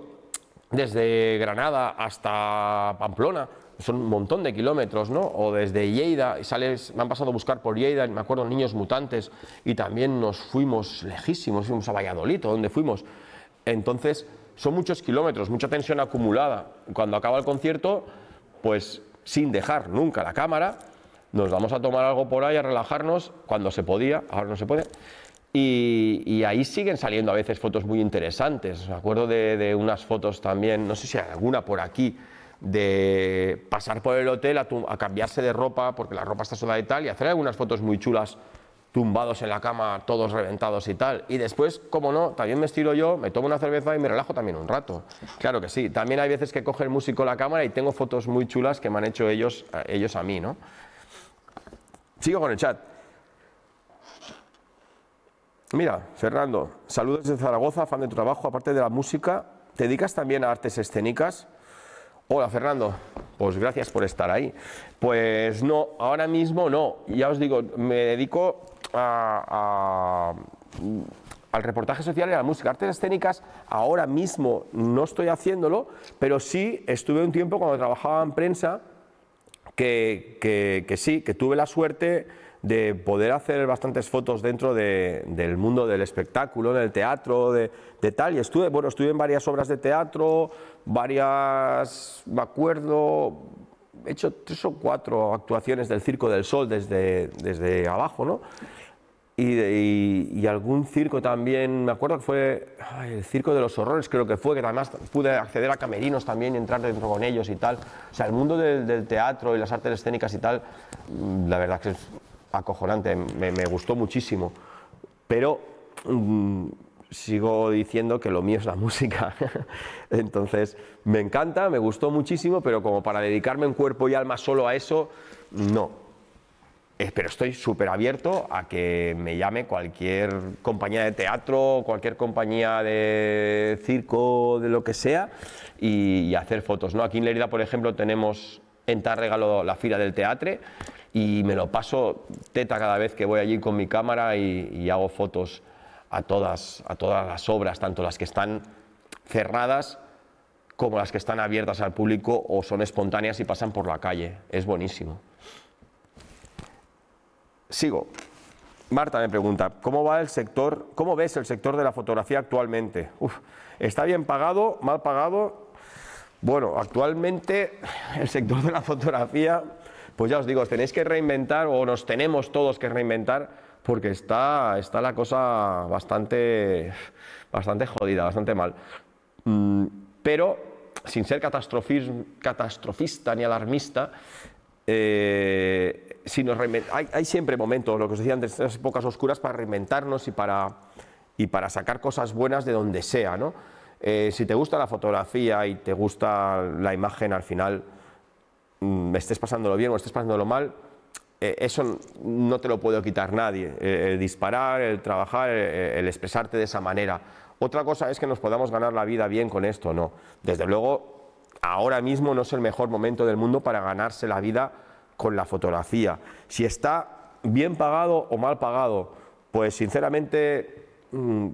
[SPEAKER 1] desde Granada hasta Pamplona, son un montón de kilómetros, ¿no? O desde Lleida, me han pasado a buscar por Lleida, me acuerdo niños mutantes, y también nos fuimos lejísimos, fuimos a Valladolid, donde fuimos. Entonces, son muchos kilómetros, mucha tensión acumulada. Cuando acaba el concierto, pues sin dejar nunca la cámara, nos vamos a tomar algo por ahí, a relajarnos, cuando se podía, ahora no se puede. Y, y, ahí siguen saliendo a veces fotos muy interesantes. Me acuerdo de, de, unas fotos también, no sé si hay alguna por aquí, de pasar por el hotel a, cambiarse de ropa, porque la ropa está sola y tal, y hacer algunas fotos muy chulas tumbados en la cama, todos reventados y tal. Y después, como no, también me estiro yo, me tomo una cerveza y me relajo también un rato. Claro que sí. También hay veces que coge el músico la cámara y tengo fotos muy chulas que me han hecho ellos, ellos a mí, ¿no? Sigo con el chat. Mira, Fernando, saludos desde Zaragoza, fan de tu trabajo, aparte de la música, ¿te dedicas también a artes escénicas? Hola Fernando, pues gracias por estar ahí. Pues no, ahora mismo no, ya os digo, me dedico a, al reportaje social y a la música. Artes escénicas ahora mismo no estoy haciéndolo, pero sí estuve un tiempo cuando trabajaba en prensa que sí, que tuve la suerte de poder hacer bastantes fotos dentro de, del mundo del espectáculo, del teatro, de, de, tal. Y estuve, bueno, estuve en varias obras de teatro, varias, me acuerdo, he hecho tres o cuatro actuaciones del Circo del Sol desde, desde abajo, ¿no? Y, y, y, algún circo también, me acuerdo que fue ay, el Circo de los Horrores, creo que fue, que además pude acceder a camerinos también y entrar dentro con ellos y tal. O sea, el mundo del, del teatro y las artes escénicas y tal, la verdad que es acojonante, me, gustó muchísimo. Pero mmm, sigo diciendo que lo mío es la música. Entonces, me encanta, me gustó muchísimo, pero como para dedicarme en cuerpo y alma solo a eso, no. Eh, pero estoy súper abierto a que me llame cualquier compañía de teatro, cualquier compañía de circo, de lo que sea, y, hacer fotos. ¿no? Aquí en Lerida, por ejemplo, tenemos en Tárrega la Fira del Teatre y me lo paso teta cada vez que voy allí con mi cámara y, hago fotos a todas, a todas las obras, tanto las que están cerradas como las que están abiertas al público o son espontáneas y pasan por la calle. Es buenísimo. Sigo. Marta me pregunta, ¿cómo va el sector, cómo ves el sector de la fotografía actualmente? ¿Está bien pagado, mal pagado? Bueno, actualmente el sector de la fotografía, pues ya os digo, tenéis que reinventar o nos tenemos todos que reinventar porque está, está la cosa bastante, bastante jodida, bastante mal. Mm, pero, sin ser catastrofista ni alarmista, eh, hay, siempre momentos, lo que os decía antes, estas épocas oscuras para reinventarnos y para, y para sacar cosas buenas de donde sea, ¿no? Eh, si te gusta la fotografía y te gusta la imagen, al final, mm, estés pasándolo bien o estés pasándolo mal, eh, eso no te lo puede quitar nadie. el disparar, el trabajar, el expresarte de esa manera. Otra cosa es que nos podamos ganar la vida bien con esto, no. Desde luego, ahora mismo no es el mejor momento del mundo para ganarse la vida con la fotografía. Si está bien pagado o mal pagado, pues sinceramente mm,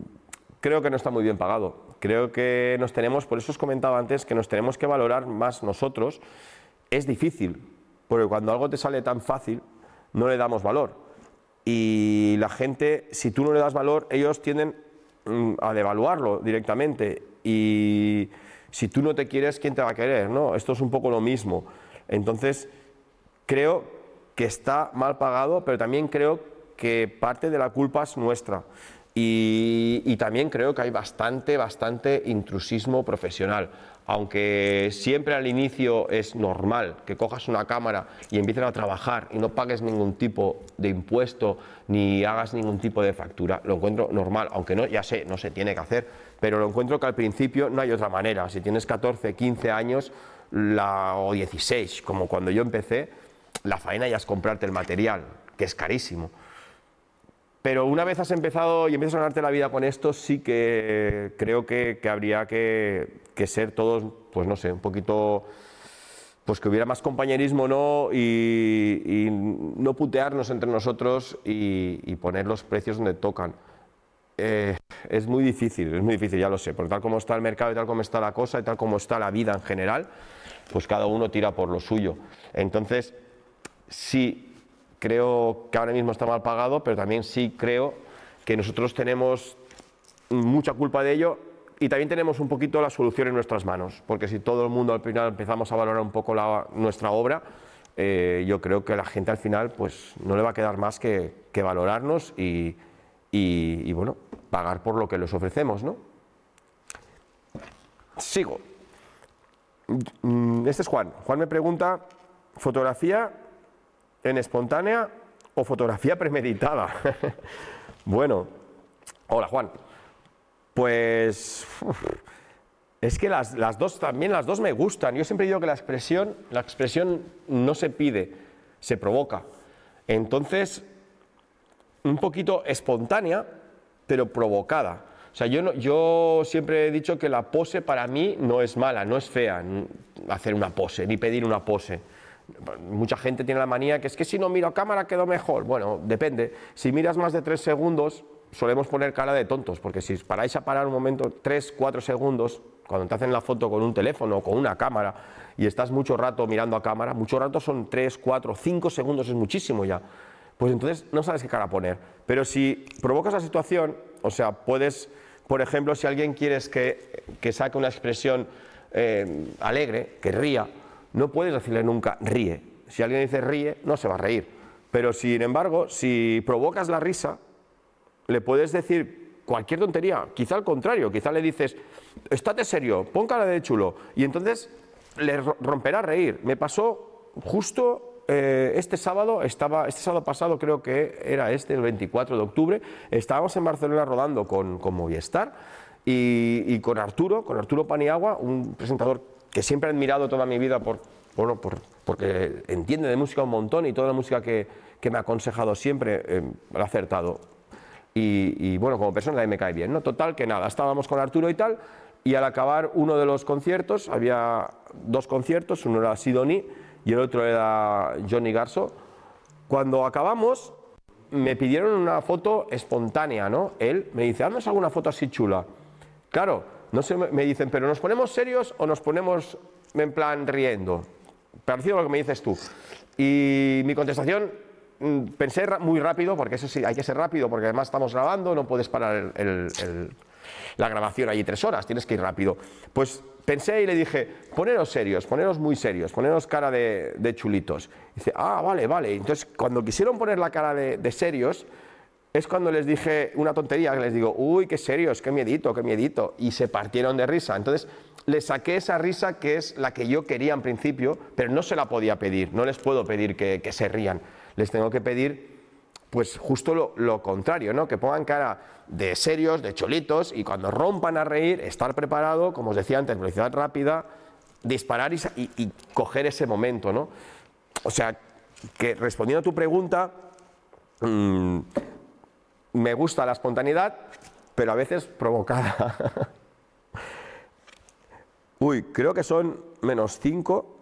[SPEAKER 1] creo que no está muy bien pagado. Creo que nos tenemos, por eso os comentaba antes, que nos tenemos que valorar más nosotros. Es difícil, porque cuando algo te sale tan fácil, no le damos valor. Y la gente, si tú no le das valor, ellos tienden mm, a devaluarlo directamente. Y si tú no te quieres, ¿quién te va a querer? ¿no? Esto es un poco lo mismo. Entonces, creo que está mal pagado, pero también creo que parte de la culpa es nuestra. Y, también creo que hay bastante, bastante intrusismo profesional. Aunque siempre al inicio es normal que cojas una cámara y empieces a trabajar y no pagues ningún tipo de impuesto ni hagas ningún tipo de factura, lo encuentro normal, aunque no, ya sé, no se tiene que hacer, pero lo encuentro que al principio no hay otra manera. Si tienes 14, 15 años la, o 16, como cuando yo empecé, la faena ya es comprarte el material, que es carísimo. Pero una vez has empezado y empiezas a ganarte la vida con esto, sí que creo que, habría que, ser todos, pues no sé, un poquito, pues que hubiera más compañerismo, ¿no? Y, no putearnos entre nosotros y, poner los precios donde tocan. Eh, es muy difícil, es muy difícil, ya lo sé, porque tal como está el mercado y tal como está la cosa y tal como está la vida en general, pues cada uno tira por lo suyo. Entonces, sí creo que ahora mismo está mal pagado, pero también sí creo que nosotros tenemos mucha culpa de ello y también tenemos un poquito la solución en nuestras manos, porque si todo el mundo al final empezamos a valorar un poco nuestra obra, eh, yo creo que a la gente al final pues no le va a quedar más que, valorarnos y, y, bueno, pagar por lo que les ofrecemos, ¿no? Sigo. Mm, este es Juan. Juan me pregunta, fotografía en espontánea o fotografía premeditada. bueno, hola Juan. Pues es que las, dos también las dos me gustan. Yo siempre digo que la expresión, la expresión no se pide, se provoca. Entonces, un poquito espontánea, pero provocada. O sea, yo, yo siempre he dicho que la pose para mí no es mala, no es fea hacer una pose, ni pedir una pose. Mucha gente tiene la manía que es que si no miro a cámara quedó mejor. Bueno, depende. Si miras más de tres segundos, solemos poner cara de tontos, porque si paráis a parar un momento, tres, cuatro segundos, cuando te hacen la foto con un teléfono o con una cámara y estás mucho rato mirando a cámara, mucho rato son tres, cuatro, cinco segundos, es muchísimo ya. Pues entonces no sabes qué cara poner. Pero si provocas la situación, o sea, puedes, por ejemplo, si alguien quieres que, que saque una expresión eh, alegre, que ría, no puedes decirle nunca ríe. Si alguien dice ríe, no se va a reír. Pero sin embargo, si provocas la risa, le puedes decir cualquier tontería, quizá al contrario, quizá le dices, estate serio, pon cara de chulo, y entonces le romperá a reír. Me pasó justo eh, este sábado, estaba, este sábado pasado creo que era este, el 24 de octubre, estábamos en Barcelona rodando con, con Movistar y, y, con Arturo, con Arturo Paniagua, un presentador que siempre he admirado toda mi vida por, bueno, por, porque entiende de música un montón y toda la música que, que me ha aconsejado siempre eh, ha acertado. Y, bueno, como persona me cae bien, ¿no? Total, que nada, estábamos con Arturo y tal, y al acabar uno de los conciertos, había dos conciertos, uno era Sidoni y el otro era Johnny Garso. Cuando acabamos, me pidieron una foto espontánea, ¿no? Él me dice, haznos alguna foto así chula. Claro, no sé, me dicen, pero ¿nos ponemos serios o nos ponemos en plan riendo? Parecido a lo que me dices tú. Y mi contestación, mm, pensé muy rápido, porque eso sí, hay que ser rápido, porque además estamos grabando, no puedes parar la grabación allí tres horas, tienes que ir rápido. Pues pensé y le dije, poneros serios, poneros muy serios, poneros cara de, chulitos. dice, ah, vale, vale. Entonces, cuando quisieron poner la cara de serios, es cuando les dije una tontería, que les digo, uy, qué serios, qué miedito, qué miedito, y se partieron de risa. Entonces, les saqué esa risa que es la que yo quería en principio, pero no se la podía pedir, no les puedo pedir que, se rían, les tengo que pedir pues justo lo, contrario, ¿no? Que pongan cara de serios, de cholitos, y cuando rompan a reír, estar preparado, como os decía antes, velocidad rápida, disparar y, coger ese momento, ¿no? O sea, que respondiendo a tu pregunta, mmm, me gusta la espontaneidad, pero a veces provocada. Uy, creo que son menos 5.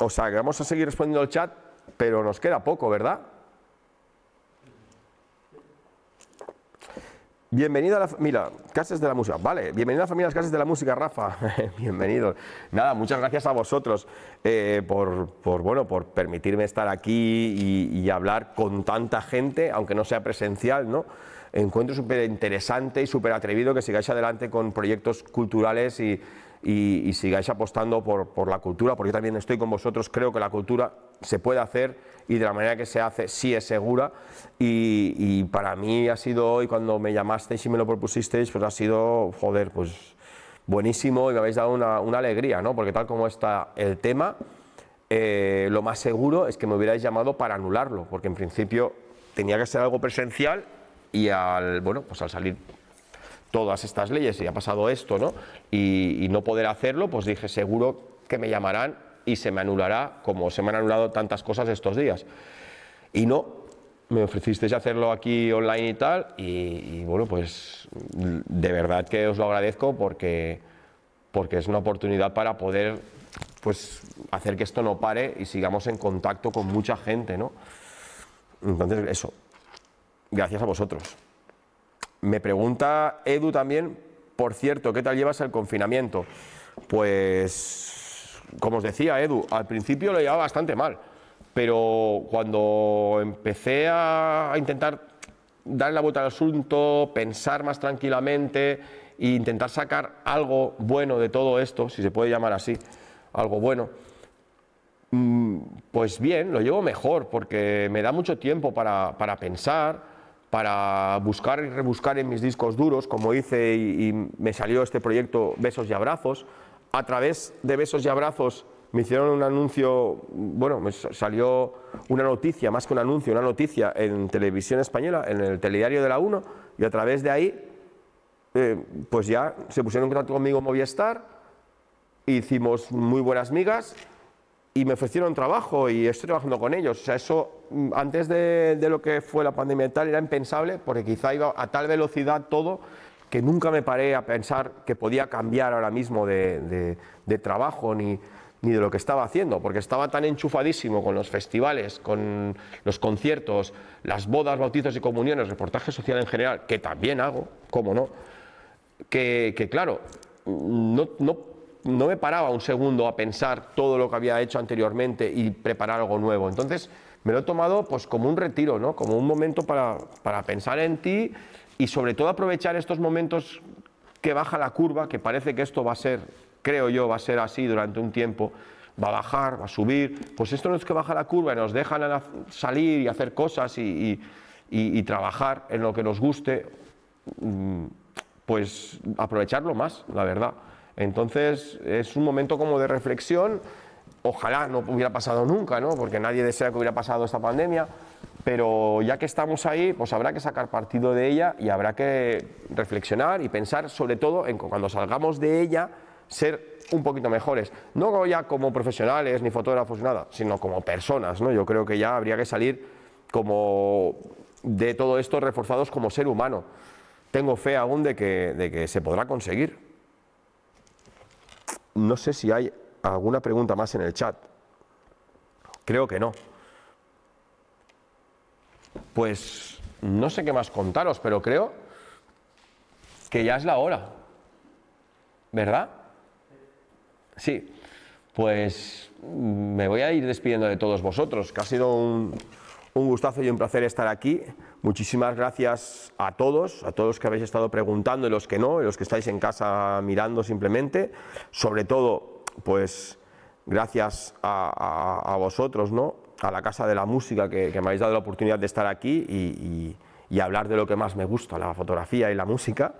[SPEAKER 1] O sea, que vamos a seguir respondiendo al chat, pero nos queda poco, ¿verdad? Bienvenido a la mira, Casas de la Música. Vale, bienvenido a la familia las Casas de la Música, Rafa. Bienvenido. Nada, muchas gracias a vosotros eh, por, por, bueno, por permitirme estar aquí y, hablar con tanta gente, aunque no sea presencial, ¿no? Encuentro súper interesante y súper atrevido que sigáis adelante con proyectos culturales y, y, y sigáis apostando por, por, la cultura, porque yo también estoy con vosotros, creo que la cultura se puede hacer y de la manera que se hace sí es segura y, y para mí ha sido hoy cuando me llamasteis y me lo propusisteis, pues ha sido, joder, pues buenísimo y me habéis dado una, una alegría, ¿no? porque tal como está el tema, eh, lo más seguro es que me hubierais llamado para anularlo, porque en principio tenía que ser algo presencial y al, bueno, pues al salir todas estas leyes y ha pasado esto, ¿no? Y, y, no poder hacerlo, pues dije, seguro que me llamarán y se me anulará, como se me han anulado tantas cosas estos días. Y no, me ofrecisteis hacerlo aquí online y tal, y, y bueno, pues de verdad que os lo agradezco porque, porque es una oportunidad para poder pues hacer que esto no pare y sigamos en contacto con mucha gente, ¿no? Entonces, eso, gracias a vosotros. Me pregunta Edu también, por cierto, ¿qué tal llevas el confinamiento? Pues, como os decía Edu, al principio lo llevaba bastante mal, pero cuando empecé a, intentar darle la vuelta al asunto, pensar más tranquilamente e intentar sacar algo bueno de todo esto, si se puede llamar así, algo bueno, mm, pues bien, lo llevo mejor porque me da mucho tiempo para, para pensar, para buscar y rebuscar en mis discos duros, como hice y, me salió este proyecto Besos y Abrazos. A través de Besos y Abrazos me hicieron un anuncio, bueno, me salió una noticia, más que un anuncio, una noticia en televisión española, en el telediario de la 1, y a través de ahí, eh, pues ya se pusieron en contacto conmigo Movistar, hicimos muy buenas migas y me ofrecieron trabajo y estoy trabajando con ellos. O sea, eso mm, antes de, de, lo que fue la pandemia y tal era impensable porque quizá iba a tal velocidad todo que nunca me paré a pensar que podía cambiar ahora mismo de, trabajo ni, ni, de lo que estaba haciendo, porque estaba tan enchufadísimo con los festivales, con los conciertos, las bodas, bautizos y comuniones, reportaje social en general, que también hago, cómo no, que, que claro, no, no no me paraba un segundo a pensar todo lo que había hecho anteriormente y preparar algo nuevo. Entonces me lo he tomado pues como un retiro, ¿no? como un momento para, para pensar en ti y sobre todo aprovechar estos momentos que baja la curva, que parece que esto va a ser, creo yo, va a ser así durante un tiempo, va a bajar, va a subir, pues esto no es que baja la curva y nos dejan salir y hacer cosas y, y, trabajar en lo que nos guste, mm, pues aprovecharlo más, la verdad. Entonces es un momento como de reflexión, ojalá no hubiera pasado nunca, ¿no? porque nadie desea que hubiera pasado esta pandemia, pero ya que estamos ahí, pues habrá que sacar partido de ella y habrá que reflexionar y pensar sobre todo en cuando salgamos de ella ser un poquito mejores, no ya como profesionales ni fotógrafos nada, sino como personas, ¿no? Yo creo que ya habría que salir como de todo esto reforzados como ser humano. Tengo fe aún de que, de que se podrá conseguir. No sé si hay alguna pregunta más en el chat. Creo que no. Pues no sé qué más contaros, pero creo que ya es la hora. ¿Verdad? Sí. Pues me voy a ir despidiendo de todos vosotros, que ha sido un, un gustazo y un placer estar aquí. Muchísimas gracias a todos, a todos los que habéis estado preguntando y los que no, y los que estáis en casa mirando simplemente. Sobre todo, pues gracias a, a, a vosotros, ¿no? A la Casa de la Música, que, me habéis dado la oportunidad de estar aquí y, hablar de lo que más me gusta, la fotografía y la música.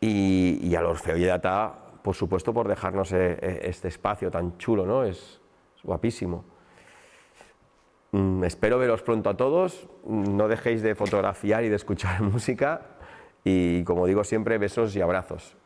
[SPEAKER 1] Y, y al Orfeo y Data, por supuesto, por dejarnos este espacio tan chulo, ¿no? Es, guapísimo. Mm, espero veros pronto a todos. No dejéis de fotografiar y de escuchar música. Y como digo siempre, besos y abrazos.